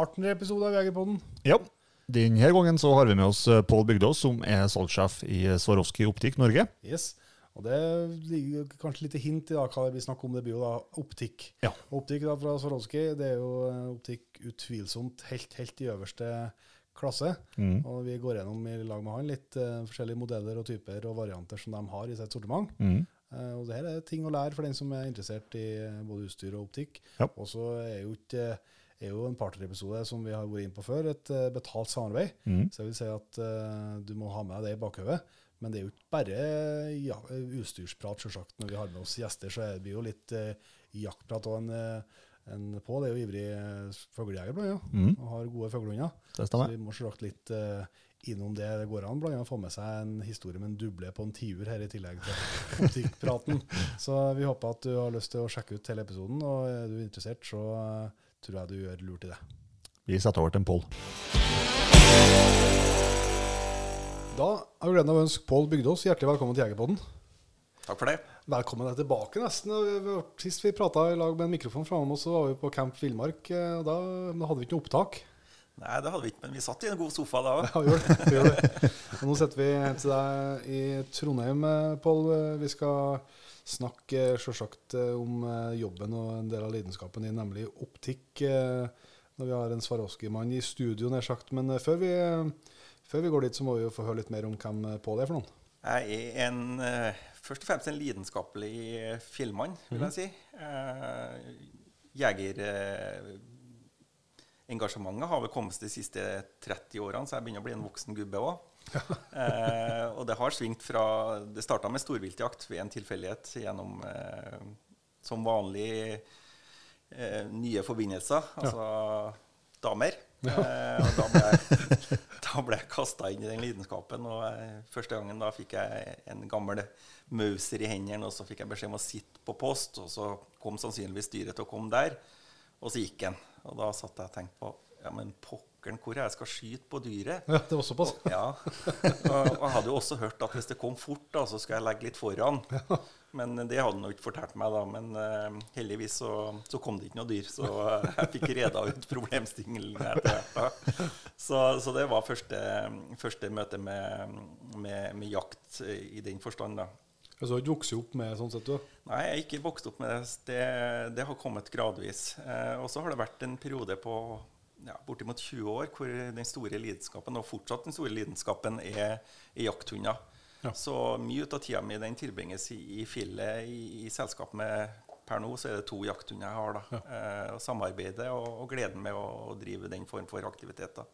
partnerepisode av Jegerpodden. Ja. Denne gangen så har vi med oss eh, Pål Bygdås, som er salgssjef i Swarovski Optikk Norge. Yes. Og det ligger kanskje litt hint i da, hva vi snakker om. Det blir jo da optikk. Ja. Optikk da fra Swarovski, det er jo eh, optikk utvilsomt helt, helt i øverste klasse. Mm. Og vi går gjennom i lag med han litt uh, forskjellige modeller og typer og varianter som de har i sitt sortiment. Mm. Uh, og det her er ting å lære for den som er interessert i eh, både utstyr og optikk. Ja. Og så er jo ikke er jo en partnerepisode som vi har vært inne på før, et eh, betalt samarbeid. Mm. Så jeg vil si at uh, du må ha med deg det i bakhodet. Men det er jo ikke bare ja, utstyrsprat, selvsagt. Når vi har med oss gjester, så er det jo litt uh, jaktprat. Og en, en Pål er jo ivrig fuglejeger blant annet, Mm. og har gode fuglehunder. Så vi må selvsagt litt uh, innom det. Det går an blant annet få med seg en historie med en duble på en tiur her, i tillegg til optikkpraten. Så vi håper at du har lyst til å sjekke ut hele episoden, og er du interessert, så tror jeg du gjør lurt i det. Vi setter over til en Pål. Da har vi gleden av å ønske Pål Bygdås hjertelig velkommen til Jegerpodden. Takk for det. Velkommen deg tilbake, nesten. Sist vi prata i lag med en mikrofon framme oss, så var vi på Camp Villmark. eh, Da, da hadde vi ikke noe opptak. Nei, det hadde vi ikke, men vi satt i en god sofa da òg. Ja, vi gjorde det. Vi gjør det. Og nå sitter vi til deg i Trondheim, eh, Pål. Vi skal snakke selvsagt eh, om eh, jobben og en del av lidenskapen din, nemlig optikk. eh, Når vi har en Swarovski-mann i studio, nær sagt. Men eh, før vi, før vi går dit, så må vi jo få høre litt mer om hvem eh, Pål er for noen. Jeg er en, eh, først og fremst en lidenskapelig filmmann, vil jeg si. Eh, Jegerengasjementet har vel kommet de siste 30 årene, så jeg begynner å bli en voksen gubbe òg. Eh, og det har svingt fra Det starta med storviltjakt ved en tilfeldighet gjennom eh, som vanlig eh, nye forbindelser, altså damer. Eh, og da ble jeg, da ble jeg kasta inn i den lidenskapen. Og eh, første gangen da fikk jeg en gammel Mauser i hendene, og så fikk jeg beskjed om å sitte på post. Og så kom sannsynligvis styret til å komme der, og så gikk den. Og da satt jeg og tenkte på ja, men pokkeren, hvor jeg skal skyte på dyret? Ja, det var såpass. Ja. Og og jeg hadde jo også hørt at hvis det kom fort, da, så skal jeg legge litt foran. Men det hadde han ikke fortalt meg, da. Men uh, heldigvis så, så kom det ikke noe dyr. Så eh, jeg fikk reda ut problemstillingen etter hvert. Så, så det var første, første møte med, med, med jakt eh, i den forstand, da. Så du har ikke vokst opp med sånn sett, du? Nei, jeg har ikke vokst opp med det. Det, det har kommet gradvis. Uh, og så har det vært en periode på ja, bortimot 20 år hvor den store lidenskapen, og fortsatt den store lidenskapen, er, er jakthunder. Ja. Så mye av tida mi den tilbringes i, i fjellet i, i selskap med Per nå så er det to jakthunder jeg har. da. Eh, og Samarbeidet og, og gleden med å, å drive den form for aktivitet. da.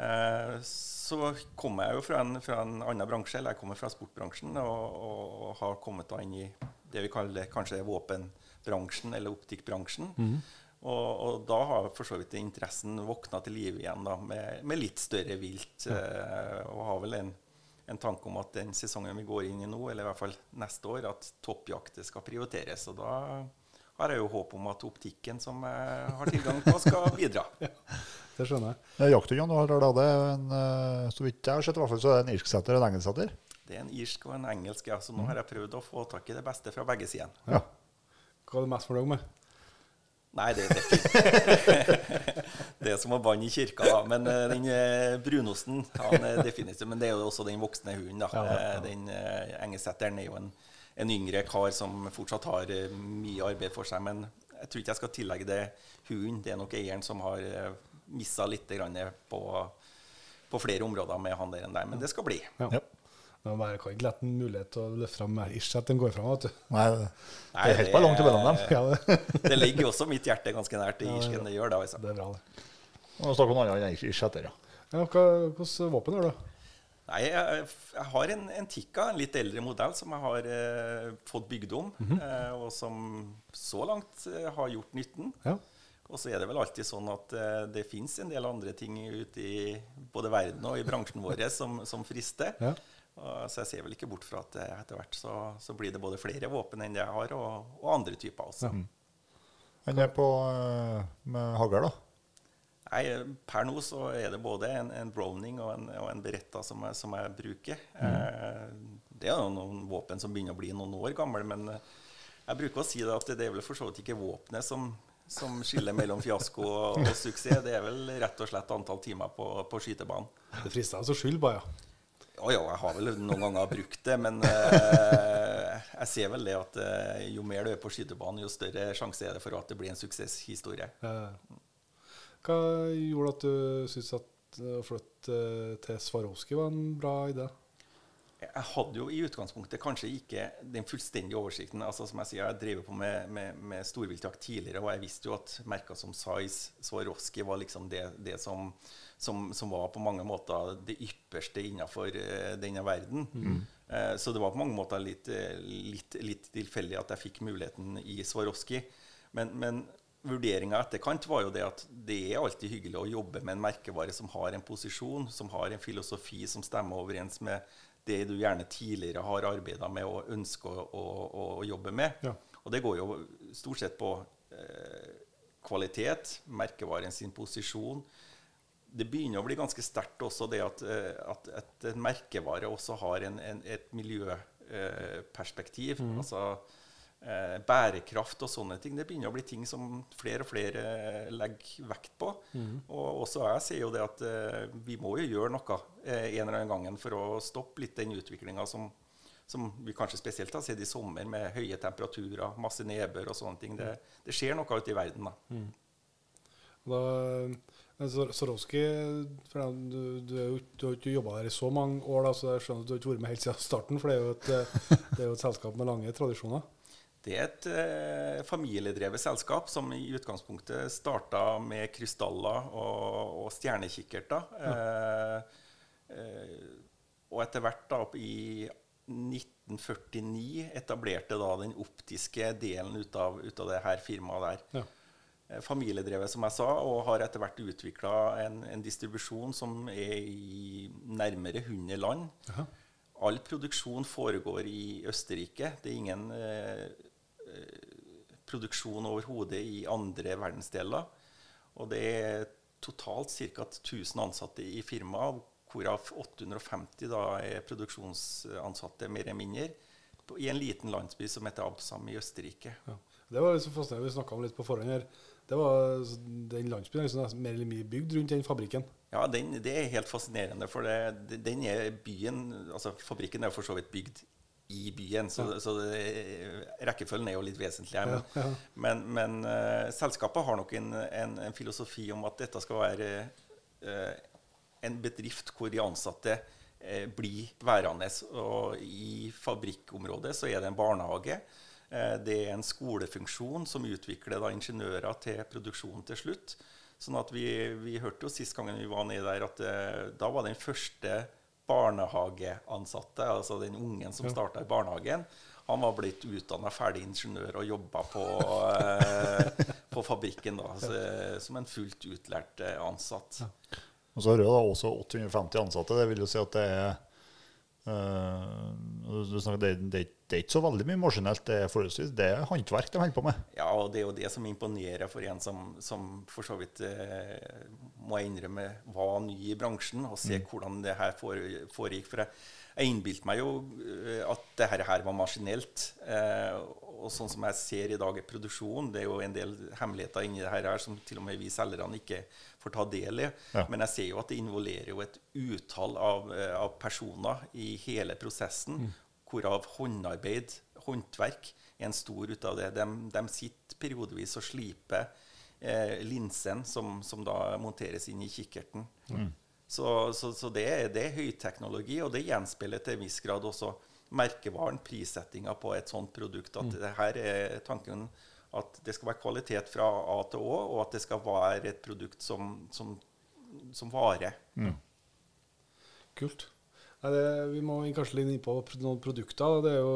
Eh, så kommer jeg jo fra en, fra en annen bransje, eller jeg kommer fra sportbransjen, og, og, og har kommet da inn i det vi kaller kanskje våpenbransjen eller optikkbransjen. Og, og da har for så vidt interessen våkna til live igjen da, med, med litt større vilt. Eh, og har vel en, en tanke om at den sesongen vi går inn i nå, eller i hvert fall neste år, at toppjakter skal prioriteres. Og da har jeg jo håp om at optikken som jeg har tilgang på, skal bidra. ja, Det skjønner jeg. Jakthundene du har da, det er en, eh, så vidt jeg har sett, i hvert fall så er det en irsksetter og en engelsksetter. Det er en irsk og en engelsk, ja. Så nå har jeg prøvd å få tak i det beste fra begge sider. Ja. Hva er du mest fornøyd med? Nei, det, det er. Det er som å banne i kirka, da. Men eh, den eh, brunosten han er definitivt Men det er jo også den voksne hunden, da. Ja, ja, ja. Eh, Den engelsetteren er jo en, en yngre kar som fortsatt har eh, mye arbeid for seg. Men jeg tror ikke jeg skal tillegge det hunden. Det er nok eieren som har missa litt grann på, på flere områder med han der enn der. Men det skal bli. Ja. Men jeg kan ikke la en mulighet til å løfte fram mer ish at den går fram. vet du. Nei, Nei, det er helt bare langt mellom dem. Ja, det, Det ligger jo også mitt hjerte ganske nært i Ja, ja. irsken. Det gjør det, altså. det er bra, det. Nå snakker vi om noe annet enn irsksetter, ja. Ja, hva, Hvilket våpen har du? Nei, jeg, jeg har en, en Tikka, en litt eldre modell, som jeg har eh, fått bygd om. eh, og som så langt eh, har gjort nytten. Ja. Og så er det vel alltid sånn at eh, det fins en del andre ting ute i både verden og i bransjen vår som, som frister. Ja. Og, så jeg ser vel ikke bort fra at eh, etter hvert så, så blir det både flere våpen enn det jeg har, og, og andre typer også. Men det er på eh, med hagl, da. Nei, Per nå så er det både en, en Browning og en, og en Beretta som jeg, som jeg bruker. Mm. det er jo noen våpen som begynner å bli noen år gamle, men eh, jeg bruker å si det at det er vel for så vidt ikke våpenet som, som skiller mellom fiasko og, og suksess. Det er vel rett og slett antall timer på, på skytebanen. Det frister altså skyld, bare. Ja, ja, jeg har vel noen ganger brukt det, men eh, jeg ser vel det at eh, jo mer du er på skytebanen, jo større sjanse er det for at det blir en suksesshistorie. Eh, hva gjorde at du syntes at å flytte eh, til Swarovski var en bra idé? Jeg hadde jo i utgangspunktet kanskje ikke den fullstendige oversikten. altså som Jeg sier, jeg drev på med, med, med storviltjakt tidligere, og jeg visste jo at merker som Size, Swarovski var liksom det, det som, som, som, var på mange måter det ypperste innenfor uh, denne verden. Mm. Uh, så det var på mange måter litt, litt, litt, tilfeldig at jeg fikk muligheten i Swarovski. Men, men vurderinga etterkant var jo det at det er alltid hyggelig å jobbe med en merkevare som har en posisjon, som har en filosofi som stemmer overens med det du gjerne tidligere har arbeida med og ønsker å, å, å, jobbe med. Ja. Og det går jo stort sett på eh, kvalitet, merkevaren sin posisjon. Det begynner å bli ganske sterkt også det at, eh, at, at en merkevare også har en, en, et miljøperspektiv. Mm. Altså eh, bærekraft og sånne ting. Det begynner å bli ting som flere og flere eh, legger vekt på. Mm. Og også jeg sier jo det at eh, vi må jo gjøre noe eh, en eller annen gangen for å stoppe litt den utviklinga som, som, vi kanskje spesielt har sett i sommer, med høye temperaturer, masse nedbør og sånne ting. Det, det skjer noe ute i verden da. Mm. da Swarovski du, du, du, har ikke jobba der i så mange år, da, så jeg skjønner at du har ikke vært med helt siden starten. For det er jo et, det er jo et selskap med lange tradisjoner. Det er et eh, familiedrevet selskap som i utgangspunktet starta med krystaller og, og stjernekikkerter. Ja. Eh, eh, og etter hvert, da, i 1949, etablerte da den optiske delen ut av, ut av det her firmaet der. Ja. Eh, familiedrevet, som jeg sa, og har etter hvert utvikla en, en, distribusjon som er i nærmere 100 land. Aha. All produksjon foregår i Østerrike. Det er ingen eh, produksjon overhodet i andre verdensdeler. Og det er totalt ca. 1000 ansatte i firmaet, hvorav 850 da er produksjonsansatte, mer eller mindre, i en liten landsby som heter Absam i Østerrike. Ja. Det var liksom fascinerende, vi snakka om litt på forhånd her. Det var Den landsbyen er liksom mer eller mindre bygd rundt den fabrikken? Ja, den, det er helt fascinerende. For det, den er byen altså Fabrikken er for så vidt bygd i byen. Så, ja. så det, rekkefølgen er jo litt vesentlig her. Men, ja, ja. men, men uh, selskapet har nok en, en, en, filosofi om at dette skal være uh, en bedrift hvor de ansatte uh, blir værende. Og i fabrikkområdet så er det en barnehage. Det er en skolefunksjon som utvikler da, ingeniører til produksjon til slutt. Sånn at vi, vi hørte jo sist gangen vi var nede der, at da var den første barnehageansatte, altså den ungen som starta i barnehagen, han var blitt utdanna ferdig ingeniør og jobba på, eh, på fabrikken da, så, som en fullt utlært eh, ansatt. Ja. Og så har du da også 850 ansatte. Det vil jo si at det er Uh, det, det, det, er ikke så veldig mye maskinelt. Det er forholdsvis det er håndverk de holder på med. Ja, og det er jo det som imponerer for en som, som for så vidt eh, må jeg innrømme var ny i bransjen, og se mm. hvordan det her foregikk. For jeg, jeg innbilte meg jo uh, at det her, var maskinelt. og sånn som jeg ser i dag i produksjon, det er jo en del hemmeligheter inni det her som til og med vi selgerne ikke får ta del i. Ja. Men jeg ser jo at det involverer jo et utall av, eh, av personer i hele prosessen, mm. Hvorav håndarbeid, håndverk, er en stor ut av det. De, de sitter periodevis og sliper eh, linsen som, som, da monteres inn i kikkerten. Mm. Så, så, så det, det, er høyteknologi, og det gjenspeiler til en viss grad også merkevaren, prissettinga på et sånt produkt. At mm. det her er tanken at det skal være kvalitet fra A til Å, og at det skal være et produkt som, som, som varer. Mm. Kult. Nei, det, vi må kanskje litt inn på noen produkter. Det er jo,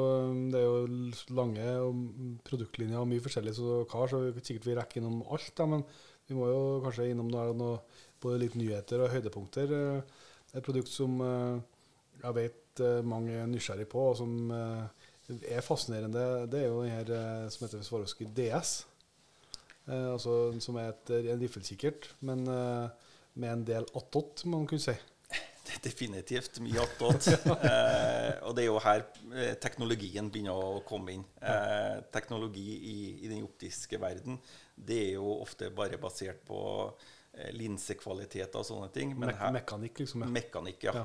det er jo lange produktlinjer og mye forskjellig, så hva, så sikkert vi rekker innom alt. Da, men vi må jo kanskje innom noe, både litt nyheter og høydepunkter. Et produkt som eh, jeg vet eh, mange er nysgjerrig på, og som eh, er fascinerende, det er jo den her eh, som heter Swarovski DS. Eh, altså, som er et, en riffelkikkert, men eh, med en del attåt, må man kunne si. Definitivt mye attåt. eh, og det er jo her eh, teknologien begynner å komme inn. Eh, teknologi i, i, den optiske verden det er jo ofte bare basert på eh, linsekvaliteter og sånne ting. Men Me mekanikk, liksom. Ja. Mekanikk, ja. ja.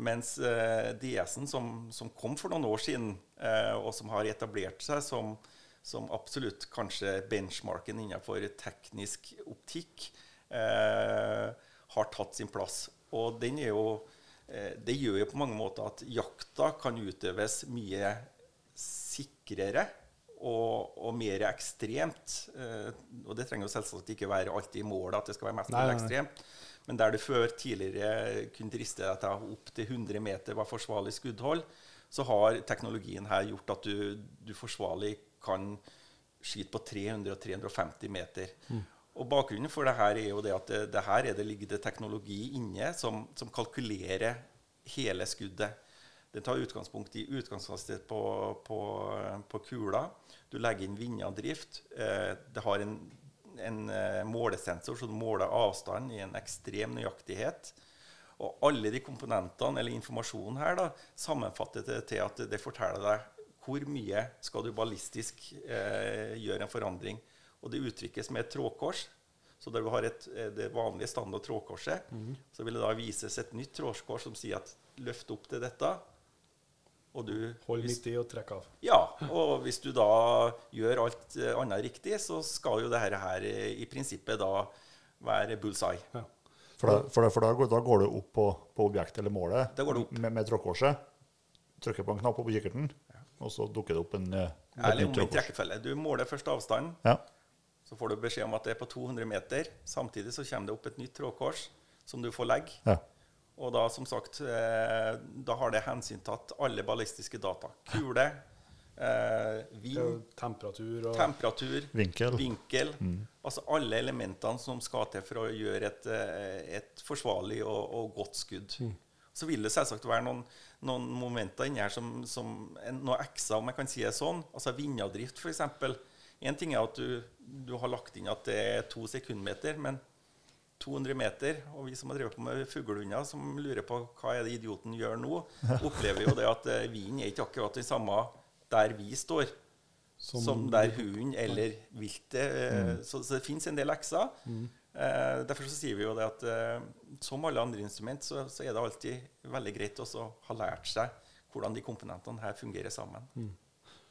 Mens eh, DS-en som, som, kom for noen år siden, eh, og som har etablert seg som, som absolutt kanskje benchmarken innenfor teknisk optikk, eh, har tatt sin plass. Og den er jo eh, Det gjør jo på mange måter at jakta kan utøves mye sikrere og, og mer ekstremt. Eh, og det trenger jo selvsagt ikke være alltid målet at det skal være mest mulig ekstremt. Men der du før tidligere kunne driste deg til opp til 100 meter var forsvarlig skuddhold, så har teknologien her gjort at du, du forsvarlig kan skyte på 300 og 350 meter. Mm. Og Bakgrunnen for det her er jo det at det, det her er det ligger det teknologi inne som, som kalkulerer hele skuddet. Den tar utgangspunkt i utgangshastighet på, på, på, kula. Du legger inn vindavdrift. Eh, det har en, en eh, målesensor, som måler avstand i en ekstrem nøyaktighet. Og alle de komponentene eller informasjonen her da, sammenfatter det til at det forteller deg hvor mye skal du ballistisk eh, gjøre en forandring. Og det uttrykkes med et trådkors. Så der du har et, eh, det vanlige standard trådkorset, mm. så vil det da vises et nytt trådkors som sier at løft opp til dette. Og du Hold midt i og trekk av. Ja. Og hvis du da gjør alt eh, annet riktig, så skal jo dette her i prinsippet da være bullseye. Ja. For, da, for, da, for da, går, da, går, du opp på, på objektet eller målet da går du opp. med, med trådkorset. Trykker på en knapp på kikkerten, ja. og så dukker det opp en, eh, en Eller omvendt rekkefølge. Du måler først avstanden. Ja. Så får du beskjed om at det er på 200 meter. Samtidig så kommer det opp et nytt trådkors som du får legge. Ja. Og da, som sagt, eh, da har det hensyntatt alle ballistiske data. Kule, eh, vind, temperatur, og temperatur vinkel. vinkel mm. Altså alle elementene som skal til for å gjøre et, eh, et forsvarlig og, og, godt skudd. Mm. Så vil det selvsagt være noen, noen momenter inni her som, som noe eksa, om jeg kan si det sånn. Altså vindavdrift, f.eks. Én ting er at du, du, har lagt inn at det er to sekundmeter, men 200 meter, og vi som har drevet på med fuglehunder, som lurer på hva er det idioten gjør nå, opplever jo det at eh, vinden er ikke akkurat den samme der vi står, som, som der hunden eller viltet. Eh, mm. Så, så, det fins en del lekser. Mm. Eh, derfor så sier vi jo det at eh, som alle andre instrument, så, så, er det alltid veldig greit å ha lært seg hvordan de komponentene her fungerer sammen. Mm.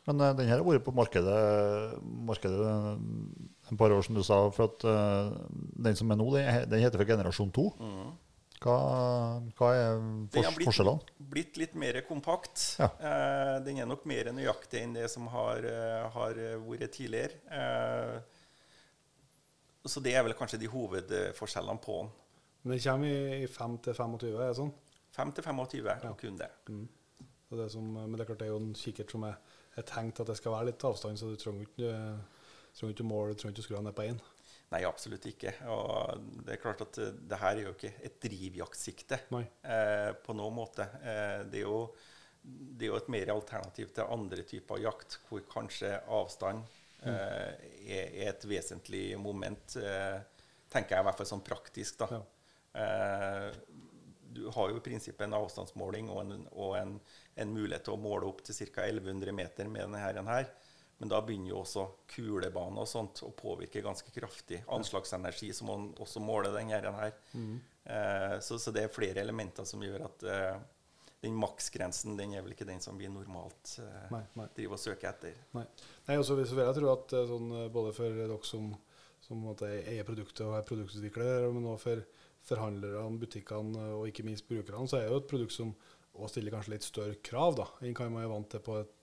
Men uh, den her har vært på markedet, markedet en par år, som du sa. For at uh, den som er nå, den, den heter for generasjon 2. Mm. Hva, hva, er forskjellene? blitt, forskjellene? blitt litt mer kompakt. Ja. Eh, den er nok mer nøyaktig enn det som har, har vært tidligere. så det er vel kanskje de hovedforskjellene på den. Men det kommer i 5 til 25, er det sånn? 5 til 25 ja. kun det. Mm. det som, men det er klart det er jo en kikkert som er er tenkt at det skal være litt avstand, så du trenger ikke, trenger ikke mål, du trenger ikke å skru ned på én. Nei, absolutt ikke. Og det er klart at det her er jo ikke et drivjaktsikte eh, på noen måte. Eh, det, er jo, det, er jo, et mer alternativ til andre typer jakt, hvor kanskje avstand mm. eh, er, er, et vesentlig moment, eh, tenker jeg i hvert fall sånn praktisk. da. Ja. Eh, du har jo i prinsippet en avstandsmåling og en, og en, en mulighet til å måle opp til ca. 1100 meter med denne her. Men da begynner jo også kulebane og sånt å påvirke ganske kraftig. Anslagsenergi som man også måler denne her. Mm. Eh, så, så, det er flere elementer som gjør at eh, den maksgrensen den er vel ikke den som vi normalt eh, nei, nei. driver og søker etter. Nei, nei også, så vil jeg tro at eh, sånn, både for dere som, som eier produktet og er produktutvikler, men også for forhandlerne, butikkene og ikke minst brukerne, så er det jo et produkt som også stiller kanskje litt større krav da, enn hva man er vant til på et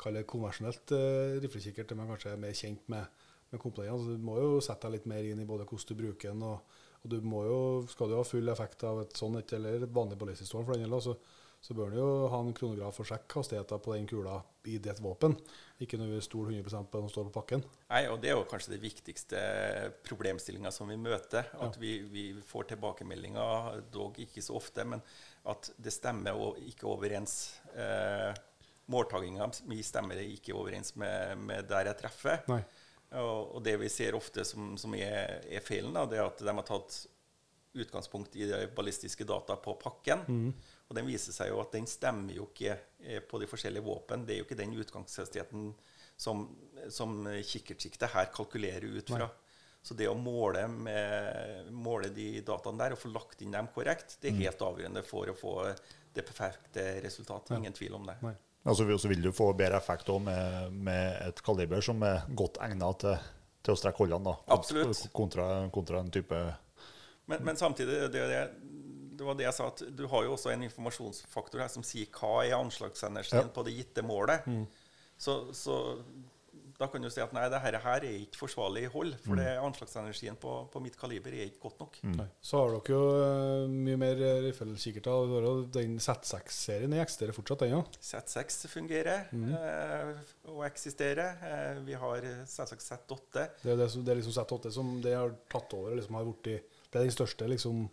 konvensjonelt uh, riflekikkert, der man kanskje er mer kjent med, med komponentene. Du må jo sette deg litt mer inn i både hvordan du bruker den, og, og, du må jo, skal du ha full effekt av et sånt et eller et vanlig ballistisk for den gjelder, så, så bør du jo ha en kronograf og sjekke hastigheten på den kula i ditt våpen. Ikke når vi stoler 100% på den som står på pakken. Nei, og Det er jo kanskje det viktigste problemstillinga som vi møter. At ja. vi, vi, får tilbakemeldinger, dog ikke så ofte, men at det stemmer ikke overens. Eh, Måltakinga mi stemmer ikke overens med, med der jeg treffer. Og, og, det vi ser ofte som, som er, er feilen, da, det er at de har tatt utgangspunkt i de ballistiske data på pakken. Og den viser seg jo at den stemmer jo ikke eh, på de forskjellige våpen. Det er jo ikke den utgangshastigheten som, som kikkertsiktet her kalkulerer ut fra. Så det å måle, med, måle de dataene der og få lagt inn dem korrekt, det er helt avgjørende for å få det perfekte resultatet. Ingen tvil om det. Nei. Altså, så vil du få bedre effekt med, med et kaliber som er godt egnet til, til å strekke holdene. Kont- Absolutt. Kontra, kontra en type Men, men samtidig, det, det, det var det jeg sa, at du har jo også en informasjonsfaktor her som sier hva er anslagsenergien Ja. på det gitte målet. Så, så da kan du si at nei, det her, her er ikke forsvarlig hold, for det anslagsenergien på, på mitt kaliber er ikke godt nok. Nei. Så har dere jo uh, mye mer riffelkikkerter. Du har jo Den Z6-serien eksisterer fortsatt, den òg. Z6 fungerer uh, og eksisterer. Uh, vi har selvsagt Z8. Det, er det, som- det er liksom Z8 som det har tatt over. Liksom har blitt det er den største, liksom.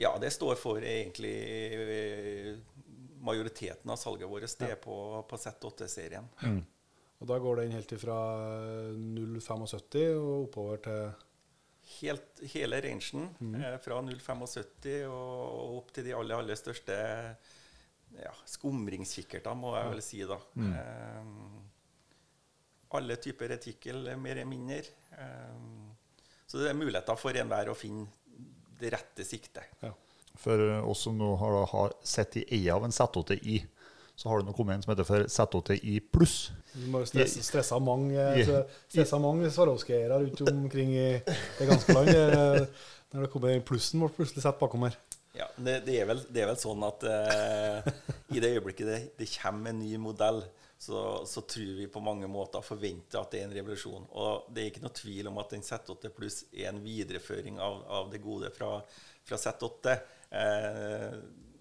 Ja, det står for egentlig eh, majoriteten av salget vårt. Det er på, på Z8-serien. Og da går den helt ifra 0,75 og oppover til Helt, hele rangen, eh, fra 0,75 og opp til de aller, aller største ja, skumringskikkerter, må jeg vel si, da. Eh, alle typer retikkel, mer eller mindre. Eh, så det er muligheter for enhver å finne det rette siktet. ja. For oss som nå har, har sett i eie av en Z8i, så har det nå kommet en som heter for Z8i pluss. Du må jo stresse, stresse mange, Ja. yeah. stressa mange Swarovski-eiere rundt omkring i det ganske land. eh, Når det kommer plussen ble plutselig sette bakom her. Ja, det, det, er vel, det er vel sånn at eh, i det øyeblikket det, det kommer en ny modell, så, så tror vi på mange måter forventer at det er en revolusjon. Og det er ikke noe tvil om at den Z8 pluss er en videreføring av, av det gode fra, fra Z8. Eh,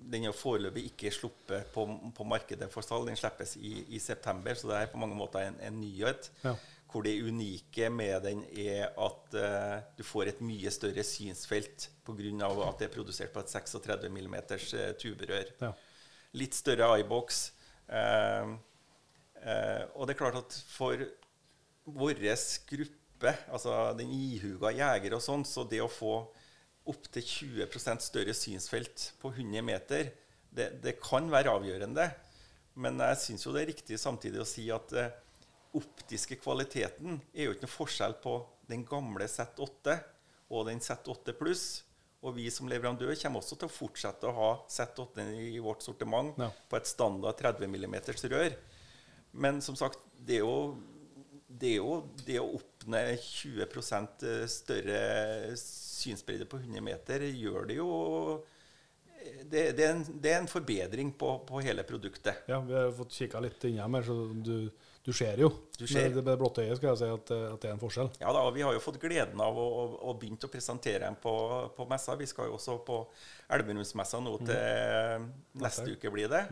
den er foreløpig ikke sluppet på, på markedet for salg. Den slippes i, i september, så det er på mange måter en, en nyhet. Ja. Hvor det unike med den er at eh, du får et mye større synsfelt pga. at det er produsert på et 36 mm eh, tuberør. Ja. Litt større eyebox. Eh, eh, og det er klart at for vår gruppe, altså den ihuga jeger og sånn, så det å få opptil 20% større synsfelt på 100 meter, det, det kan være avgjørende. Men jeg syns jo det er riktig samtidig å si at eh, optiske kvaliteten er jo ikke noe forskjell på den gamle Z8 og den Z8 pluss. Og vi som leverandør kommer også til å fortsette å ha Z8 i vårt sortiment Ja. på et standard 30 mm rør. Men som sagt, det jo det, jo, det å oppnå 20% større synsbredde på 100 meter gjør det jo Det, det, er, en, det er en forbedring på, på hele produktet. Ja, vi har fått kikka litt innom her, så du, du ser jo. Du ser. Med det, blotte øyet skal jeg si at, eh, at det er en forskjell. Ja da, og Vi har jo fått gleden av å, å, å begynt å presentere dem på, på messa. Vi skal jo også på Elverumsmessa nå til neste uke, blir det.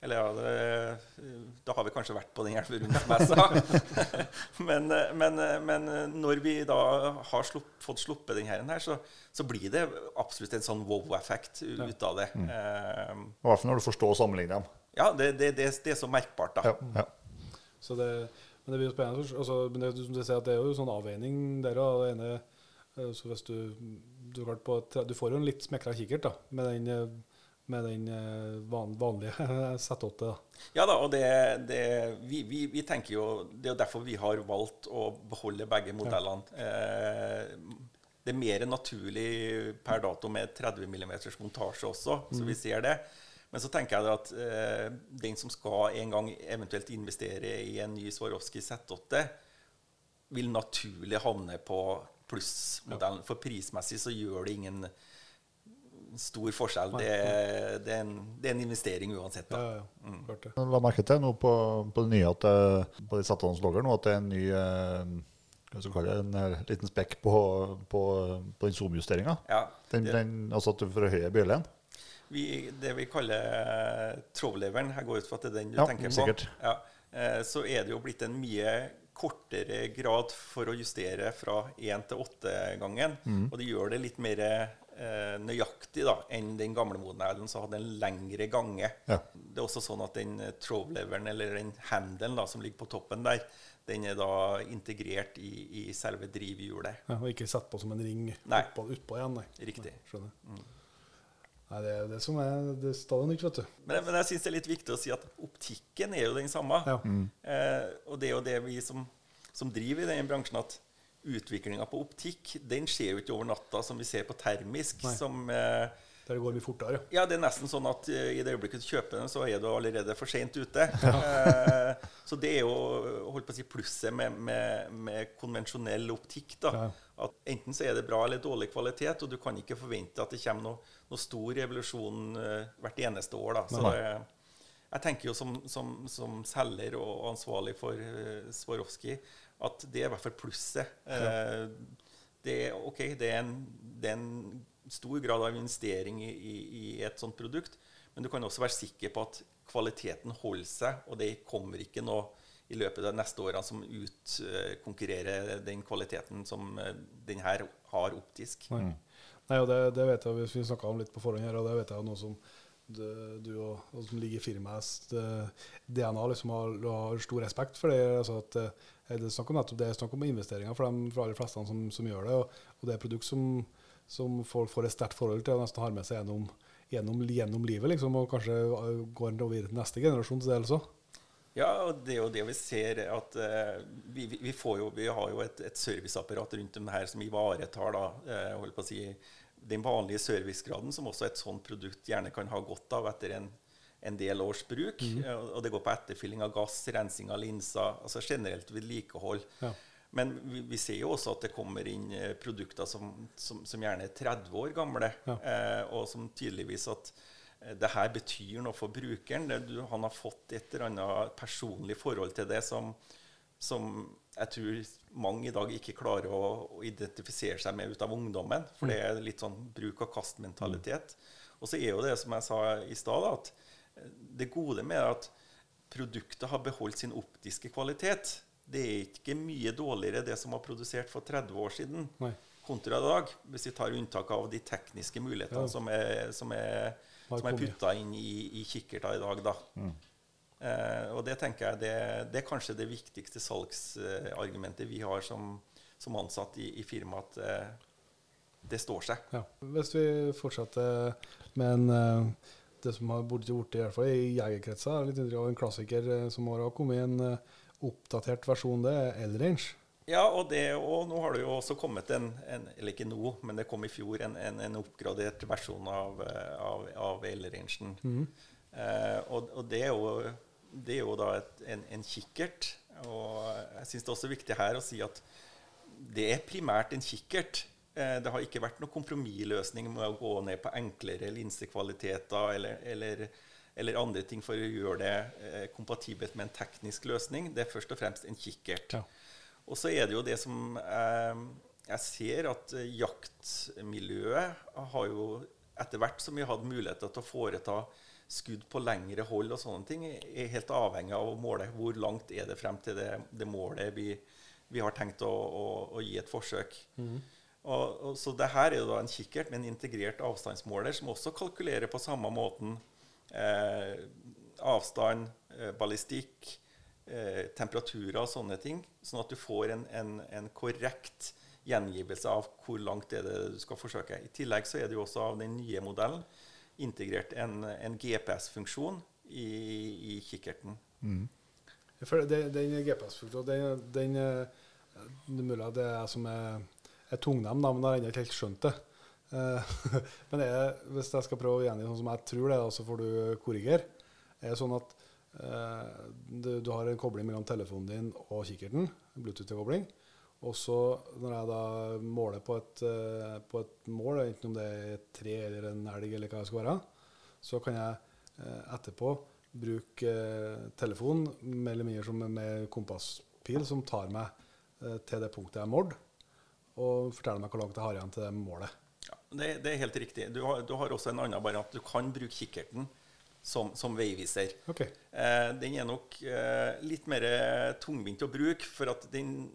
Eller ja, det, da har vi kanskje vært på den Elverumsmessa. men, men, men når vi da har slupp, fått sluppet den her, så, så blir det absolutt en sånn wow-effekt ut av det. Eh, I hvert fall når du forstår å sammenligne dem. ja, det, det, det, det er så merkbart, da. Ja, ja. Så det, men det blir jo spennende. Altså, men det, som du sier, at det er jo sånn avveining der òg. Det ene eh, så hvis du, du, på, du får jo en litt smekra kikkert da, med den, eh, med den eh, van, vanlige Z8. Da. Ja da, og det, det, vi, vi, vi tenker jo Det er jo derfor vi har valgt å beholde begge modellene. Eh, det er mer naturlig per dato med 30 mm montasje også, så vi ser det. Men så tenker jeg at eh, den som skal en gang eventuelt investere i en ny Swarovski Z8, vil naturlig havne på plussmodellen. For prismessig så gjør det ingen stor forskjell. Det, det, er, en, det er en investering uansett. Da. ja, ja. Klart det. La merke til nå på, på det nye at det, på de Satans logger nå at det er en ny eh, hva skal kalle det, en liten spekk på, på, på den zoomjusteringa. Ja, Den, det- den, altså at du forhøyer bjøllen. Vi, det vi kaller trådleveren, jeg går ut fra at det er den du Ja, tenker på. Ja, eh, så er det jo blitt en mye kortere grad for å justere fra 1 til 8-gangen. Mm. Og det gjør det litt mer eh, nøyaktig da, enn den gamle modellen, som hadde en lengre gange. Ja. Det er også sånn at den eh, eller den handelen da, som ligger på toppen der, den er da integrert i, i selve drivhjulet. Ja, og ikke sett på som en ring Nei. utpå, utpå igjen. Nei. Riktig. Nei, skjønner. Nei, det er det som er det er stadig nytt, vet du. Men, men jeg syns det er litt viktig å si at optikken er jo den samme. Ja. Eh, og det er jo det vi som, som driver i den bransjen, at utviklinga på optikk den skjer jo ikke over natta, som vi ser på termisk. Nei. som... Eh, Der det går mye fortere. ja, det er nesten sånn at eh, i det øyeblikket du kjøper den, så er du allerede for seint ute. Eh, så det er jo holdt på å si, plusset med, med, med konvensjonell optikk. da. Ja. At Enten så er det bra eller dårlig kvalitet, og du kan ikke forvente at det kommer noe, noe stor revolusjon eh, hvert eneste år. da. Så Nei. det, jeg tenker jo som, som, som selger og ansvarlig for uh, Swarovski at det er i hvert fall plusset. Eh, det, er, ok, det er, en, det er en stor grad av investering i, i, i et sånt produkt, men du kan også være sikker på at kvaliteten holder seg, og det kommer ikke noe i løpet av de neste årene som utkonkurrerer den kvaliteten som eh, den her har optisk. Mm. Nei og det, det vet jeg, vi snakka om litt på forhånd her, og det vet jeg noe som du, du og, og som ligger i firmaets eh, DNA, liksom har, har stor respekt for det. Altså at, eh, det er snakk om nettopp det, snakk om investeringer for de for aller fleste som, som gjør det. Og, og det er produkt som, som folk får et sterkt forhold til og nesten har med seg gjennom, gjennom, gjennom livet, liksom, og kanskje eh, går over til neste generasjons del også. Ja, og det er jo det vi ser at uh, vi, vi, jo, vi har jo et, et serviceapparat rundt det her som ivaretar da, eh, å si, den vanlige servicegraden som også et sånt produkt gjerne kan ha godt av etter en, en del års bruk. Mm. og det går på etterfylling av gass, rensing av linser, altså generelt vedlikehold. Ja. Men vi, vi ser jo også at det kommer inn eh, produkter som, som, som gjerne er 30 år gamle, Ja. eh, og som tydeligvis at eh, det her betyr noe for brukeren. Du, han har fått et eller annet personlig forhold til det som, som jeg tror mange i dag ikke klarer å, å identifisere seg med ut av ungdommen. For det er litt sånn bruk og kast-mentalitet. Og så er jo det som jeg sa i stad, at det gode med at produktet har beholdt sin optiske kvalitet. Det er ikke mye dårligere det som var produsert for 30 år siden Nei. kontra i dag, hvis vi tar unntak av de tekniske mulighetene Ja. som er, som er, som er putta inn i, i kikkerter i dag. Da. Eh, og det tenker jeg det, det er kanskje det viktigste salgsargumentet vi har som, som ansatt i, i firmaet, at eh, det står seg. Ja. Hvis vi fortsetter med en, eh, det som har blitt gjort i, hvert fall i jegerkretser, litt inntrykk av en klassiker eh, som har kommet i en eh, oppdatert versjon, det er L-range. Ja, og, det, og nå har det jo også kommet en, en eller ikke nå, men det kom i fjor, en, en, en oppgradert versjon av, eh, av, av L-rangen. Eh, og, og det er jo, det er jo da et, en, en kikkert. Og jeg syns det er også viktig her å si at det er primært en kikkert. Eh, det har ikke vært noen kompromissløsning med å gå ned på enklere linsekvaliteter eller, eller, eller andre ting for å gjøre det eh, kompatibelt med en teknisk løsning. Det er først og fremst en kikkert. Ja. Og så er det jo det som eh, Jeg ser at eh, jaktmiljøet har jo etter hvert som vi har hatt muligheter til å foreta skudd på lengre hold og sånne ting, er helt avhengig av å måle hvor langt er det frem til det, det målet vi, vi har tenkt å, å, å gi et forsøk. Og, og, så det her er jo da en kikkert med en integrert avstandsmåler som også kalkulerer på samme måten eh, avstand, eh, ballistikk, eh, temperaturer og sånne ting, sånn at du får en, en, en korrekt gjengivelse av hvor langt er det du skal forsøke. I tillegg så er det jo også av den nye modellen integrert en, en GPS-funksjon i, i kikkerten. For det- Den GPS-funksjonen, den, den den, Det er mulig at det er jeg som er, er tungnem, da, men jeg har ennå ikke helt skjønt det. Eh, men er, hvis jeg skal prøve å gjengi sånn som jeg tror det, så får du korrigere. Er det sånn at uh, du, du har en kobling mellom telefonen din og kikkerten, en Bluetooth-kobling. Og så når jeg da måler på et, uh, på et mål, enten om det er et tre eller en elg eller hva det skal være, så kan jeg uh, etterpå bruke telefonen mer eller mindre som med kompasspil som tar meg til det punktet jeg har målt, og forteller meg hvor langt jeg har igjen til det målet. Ja, det, det er helt riktig. Du har, du har også en annen variant. Du kan bruke kikkerten som, som veiviser. Ok. Eh, den er nok eh, litt mer tungvint å bruke, for at den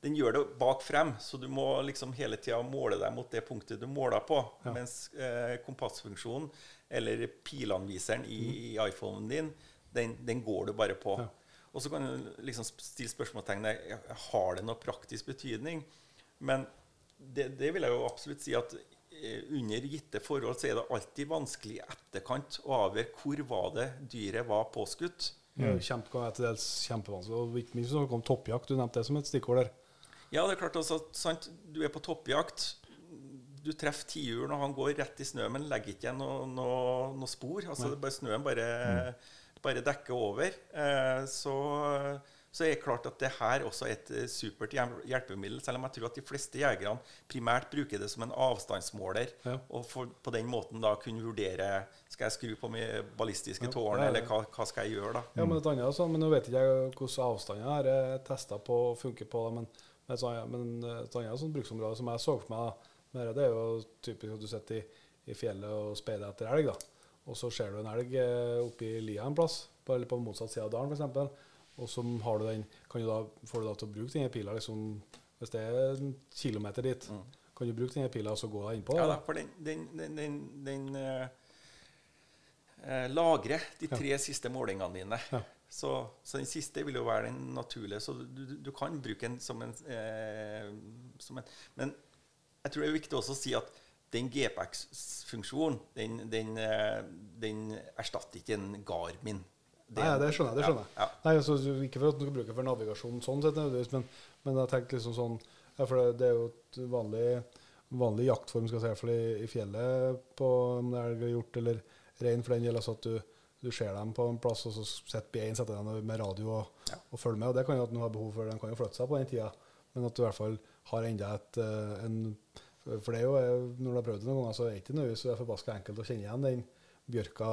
den gjør det bak frem, så du må liksom hele tida måle deg mot det punktet du måler på. Mens eh, kompassfunksjonen, eller pilanviseren i, i iPhonen din, den, den går du bare på. Og så kan du liksom stille spørsmålstegnet har det noe praktisk betydning. Men det, det vil jeg jo absolutt si at eh, under gitte forhold så er det alltid vanskelig i etterkant å avgjøre hvor var det dyret var påskutt. Det er kjempe, til dels kjempevanskelig. Og ikke minst snakke om toppjakt. Du nevnte det som et stikkord der. Ja, det er klart altså, sant? Du er på toppjakt. Du treffer tiuren, og han går rett i snø, men legger ikke igjen noe, noe, noe spor. Altså, det bare Snøen bare, bare dekker over. Eh, så, så er det klart at det her også er et eh, supert hjelpemiddel, selv om jeg tror at de fleste jegerne primært bruker det som en avstandsmåler, Ja. og for, på den måten da kunne vurdere skal jeg skru på mitt ballistiske tårn, ja, eller hva, hva skal jeg gjøre, da. Ja, men et annet sånn, men nå vet ikke jeg hvordan avstander her er testa på og funker på. Men, men annet, men et annet sånn bruksområde som jeg så for meg, det er jo typisk at du sitter i, i fjellet og speider etter elg. da. Og så ser du en elg eh, oppi lia en plass, på, eller på motsatt side av dalen f.eks. Og så har du den, kan du da, får du da til å bruke denne pila liksom, hvis det er en kilometer dit. Kan du bruke denne pila og så gå deg innpå? Mm. Ja da? for den, den, den, den, eh, eh, lagrer de tre siste målingene dine. Ja. Så, så den siste vil jo være den naturlige. Så du, du, du kan bruke den som en, eh, som en Men jeg tror det er viktig også å si at den GPX-funksjonen, den, den, eh, den erstatter ikke en Garmin. Nei, det skjønner jeg. det skjønner jeg. Ja, ja. Nei, altså, Ikke for at du skal bruke det for navigasjon, sånn sett, men, men jeg tenkte liksom sånn ja, For det, det er jo et vanlig, vanlig jaktform skal jeg si, i i, i fjellet, på om det er elg eller hjort eller rein, for den gjelder altså at du, du ser dem på en plass, og så setter bein setter dem med radio og, Ja. og følger med. og Det kan jo at den har behov for, den kan jo flytte seg på den tida, men at du i hvert fall har enda et eh, en, For det er jo, eh, når du har prøvd det noen ganger, så er det ikke noe så forbaska enkelt å kjenne igjen den bjørka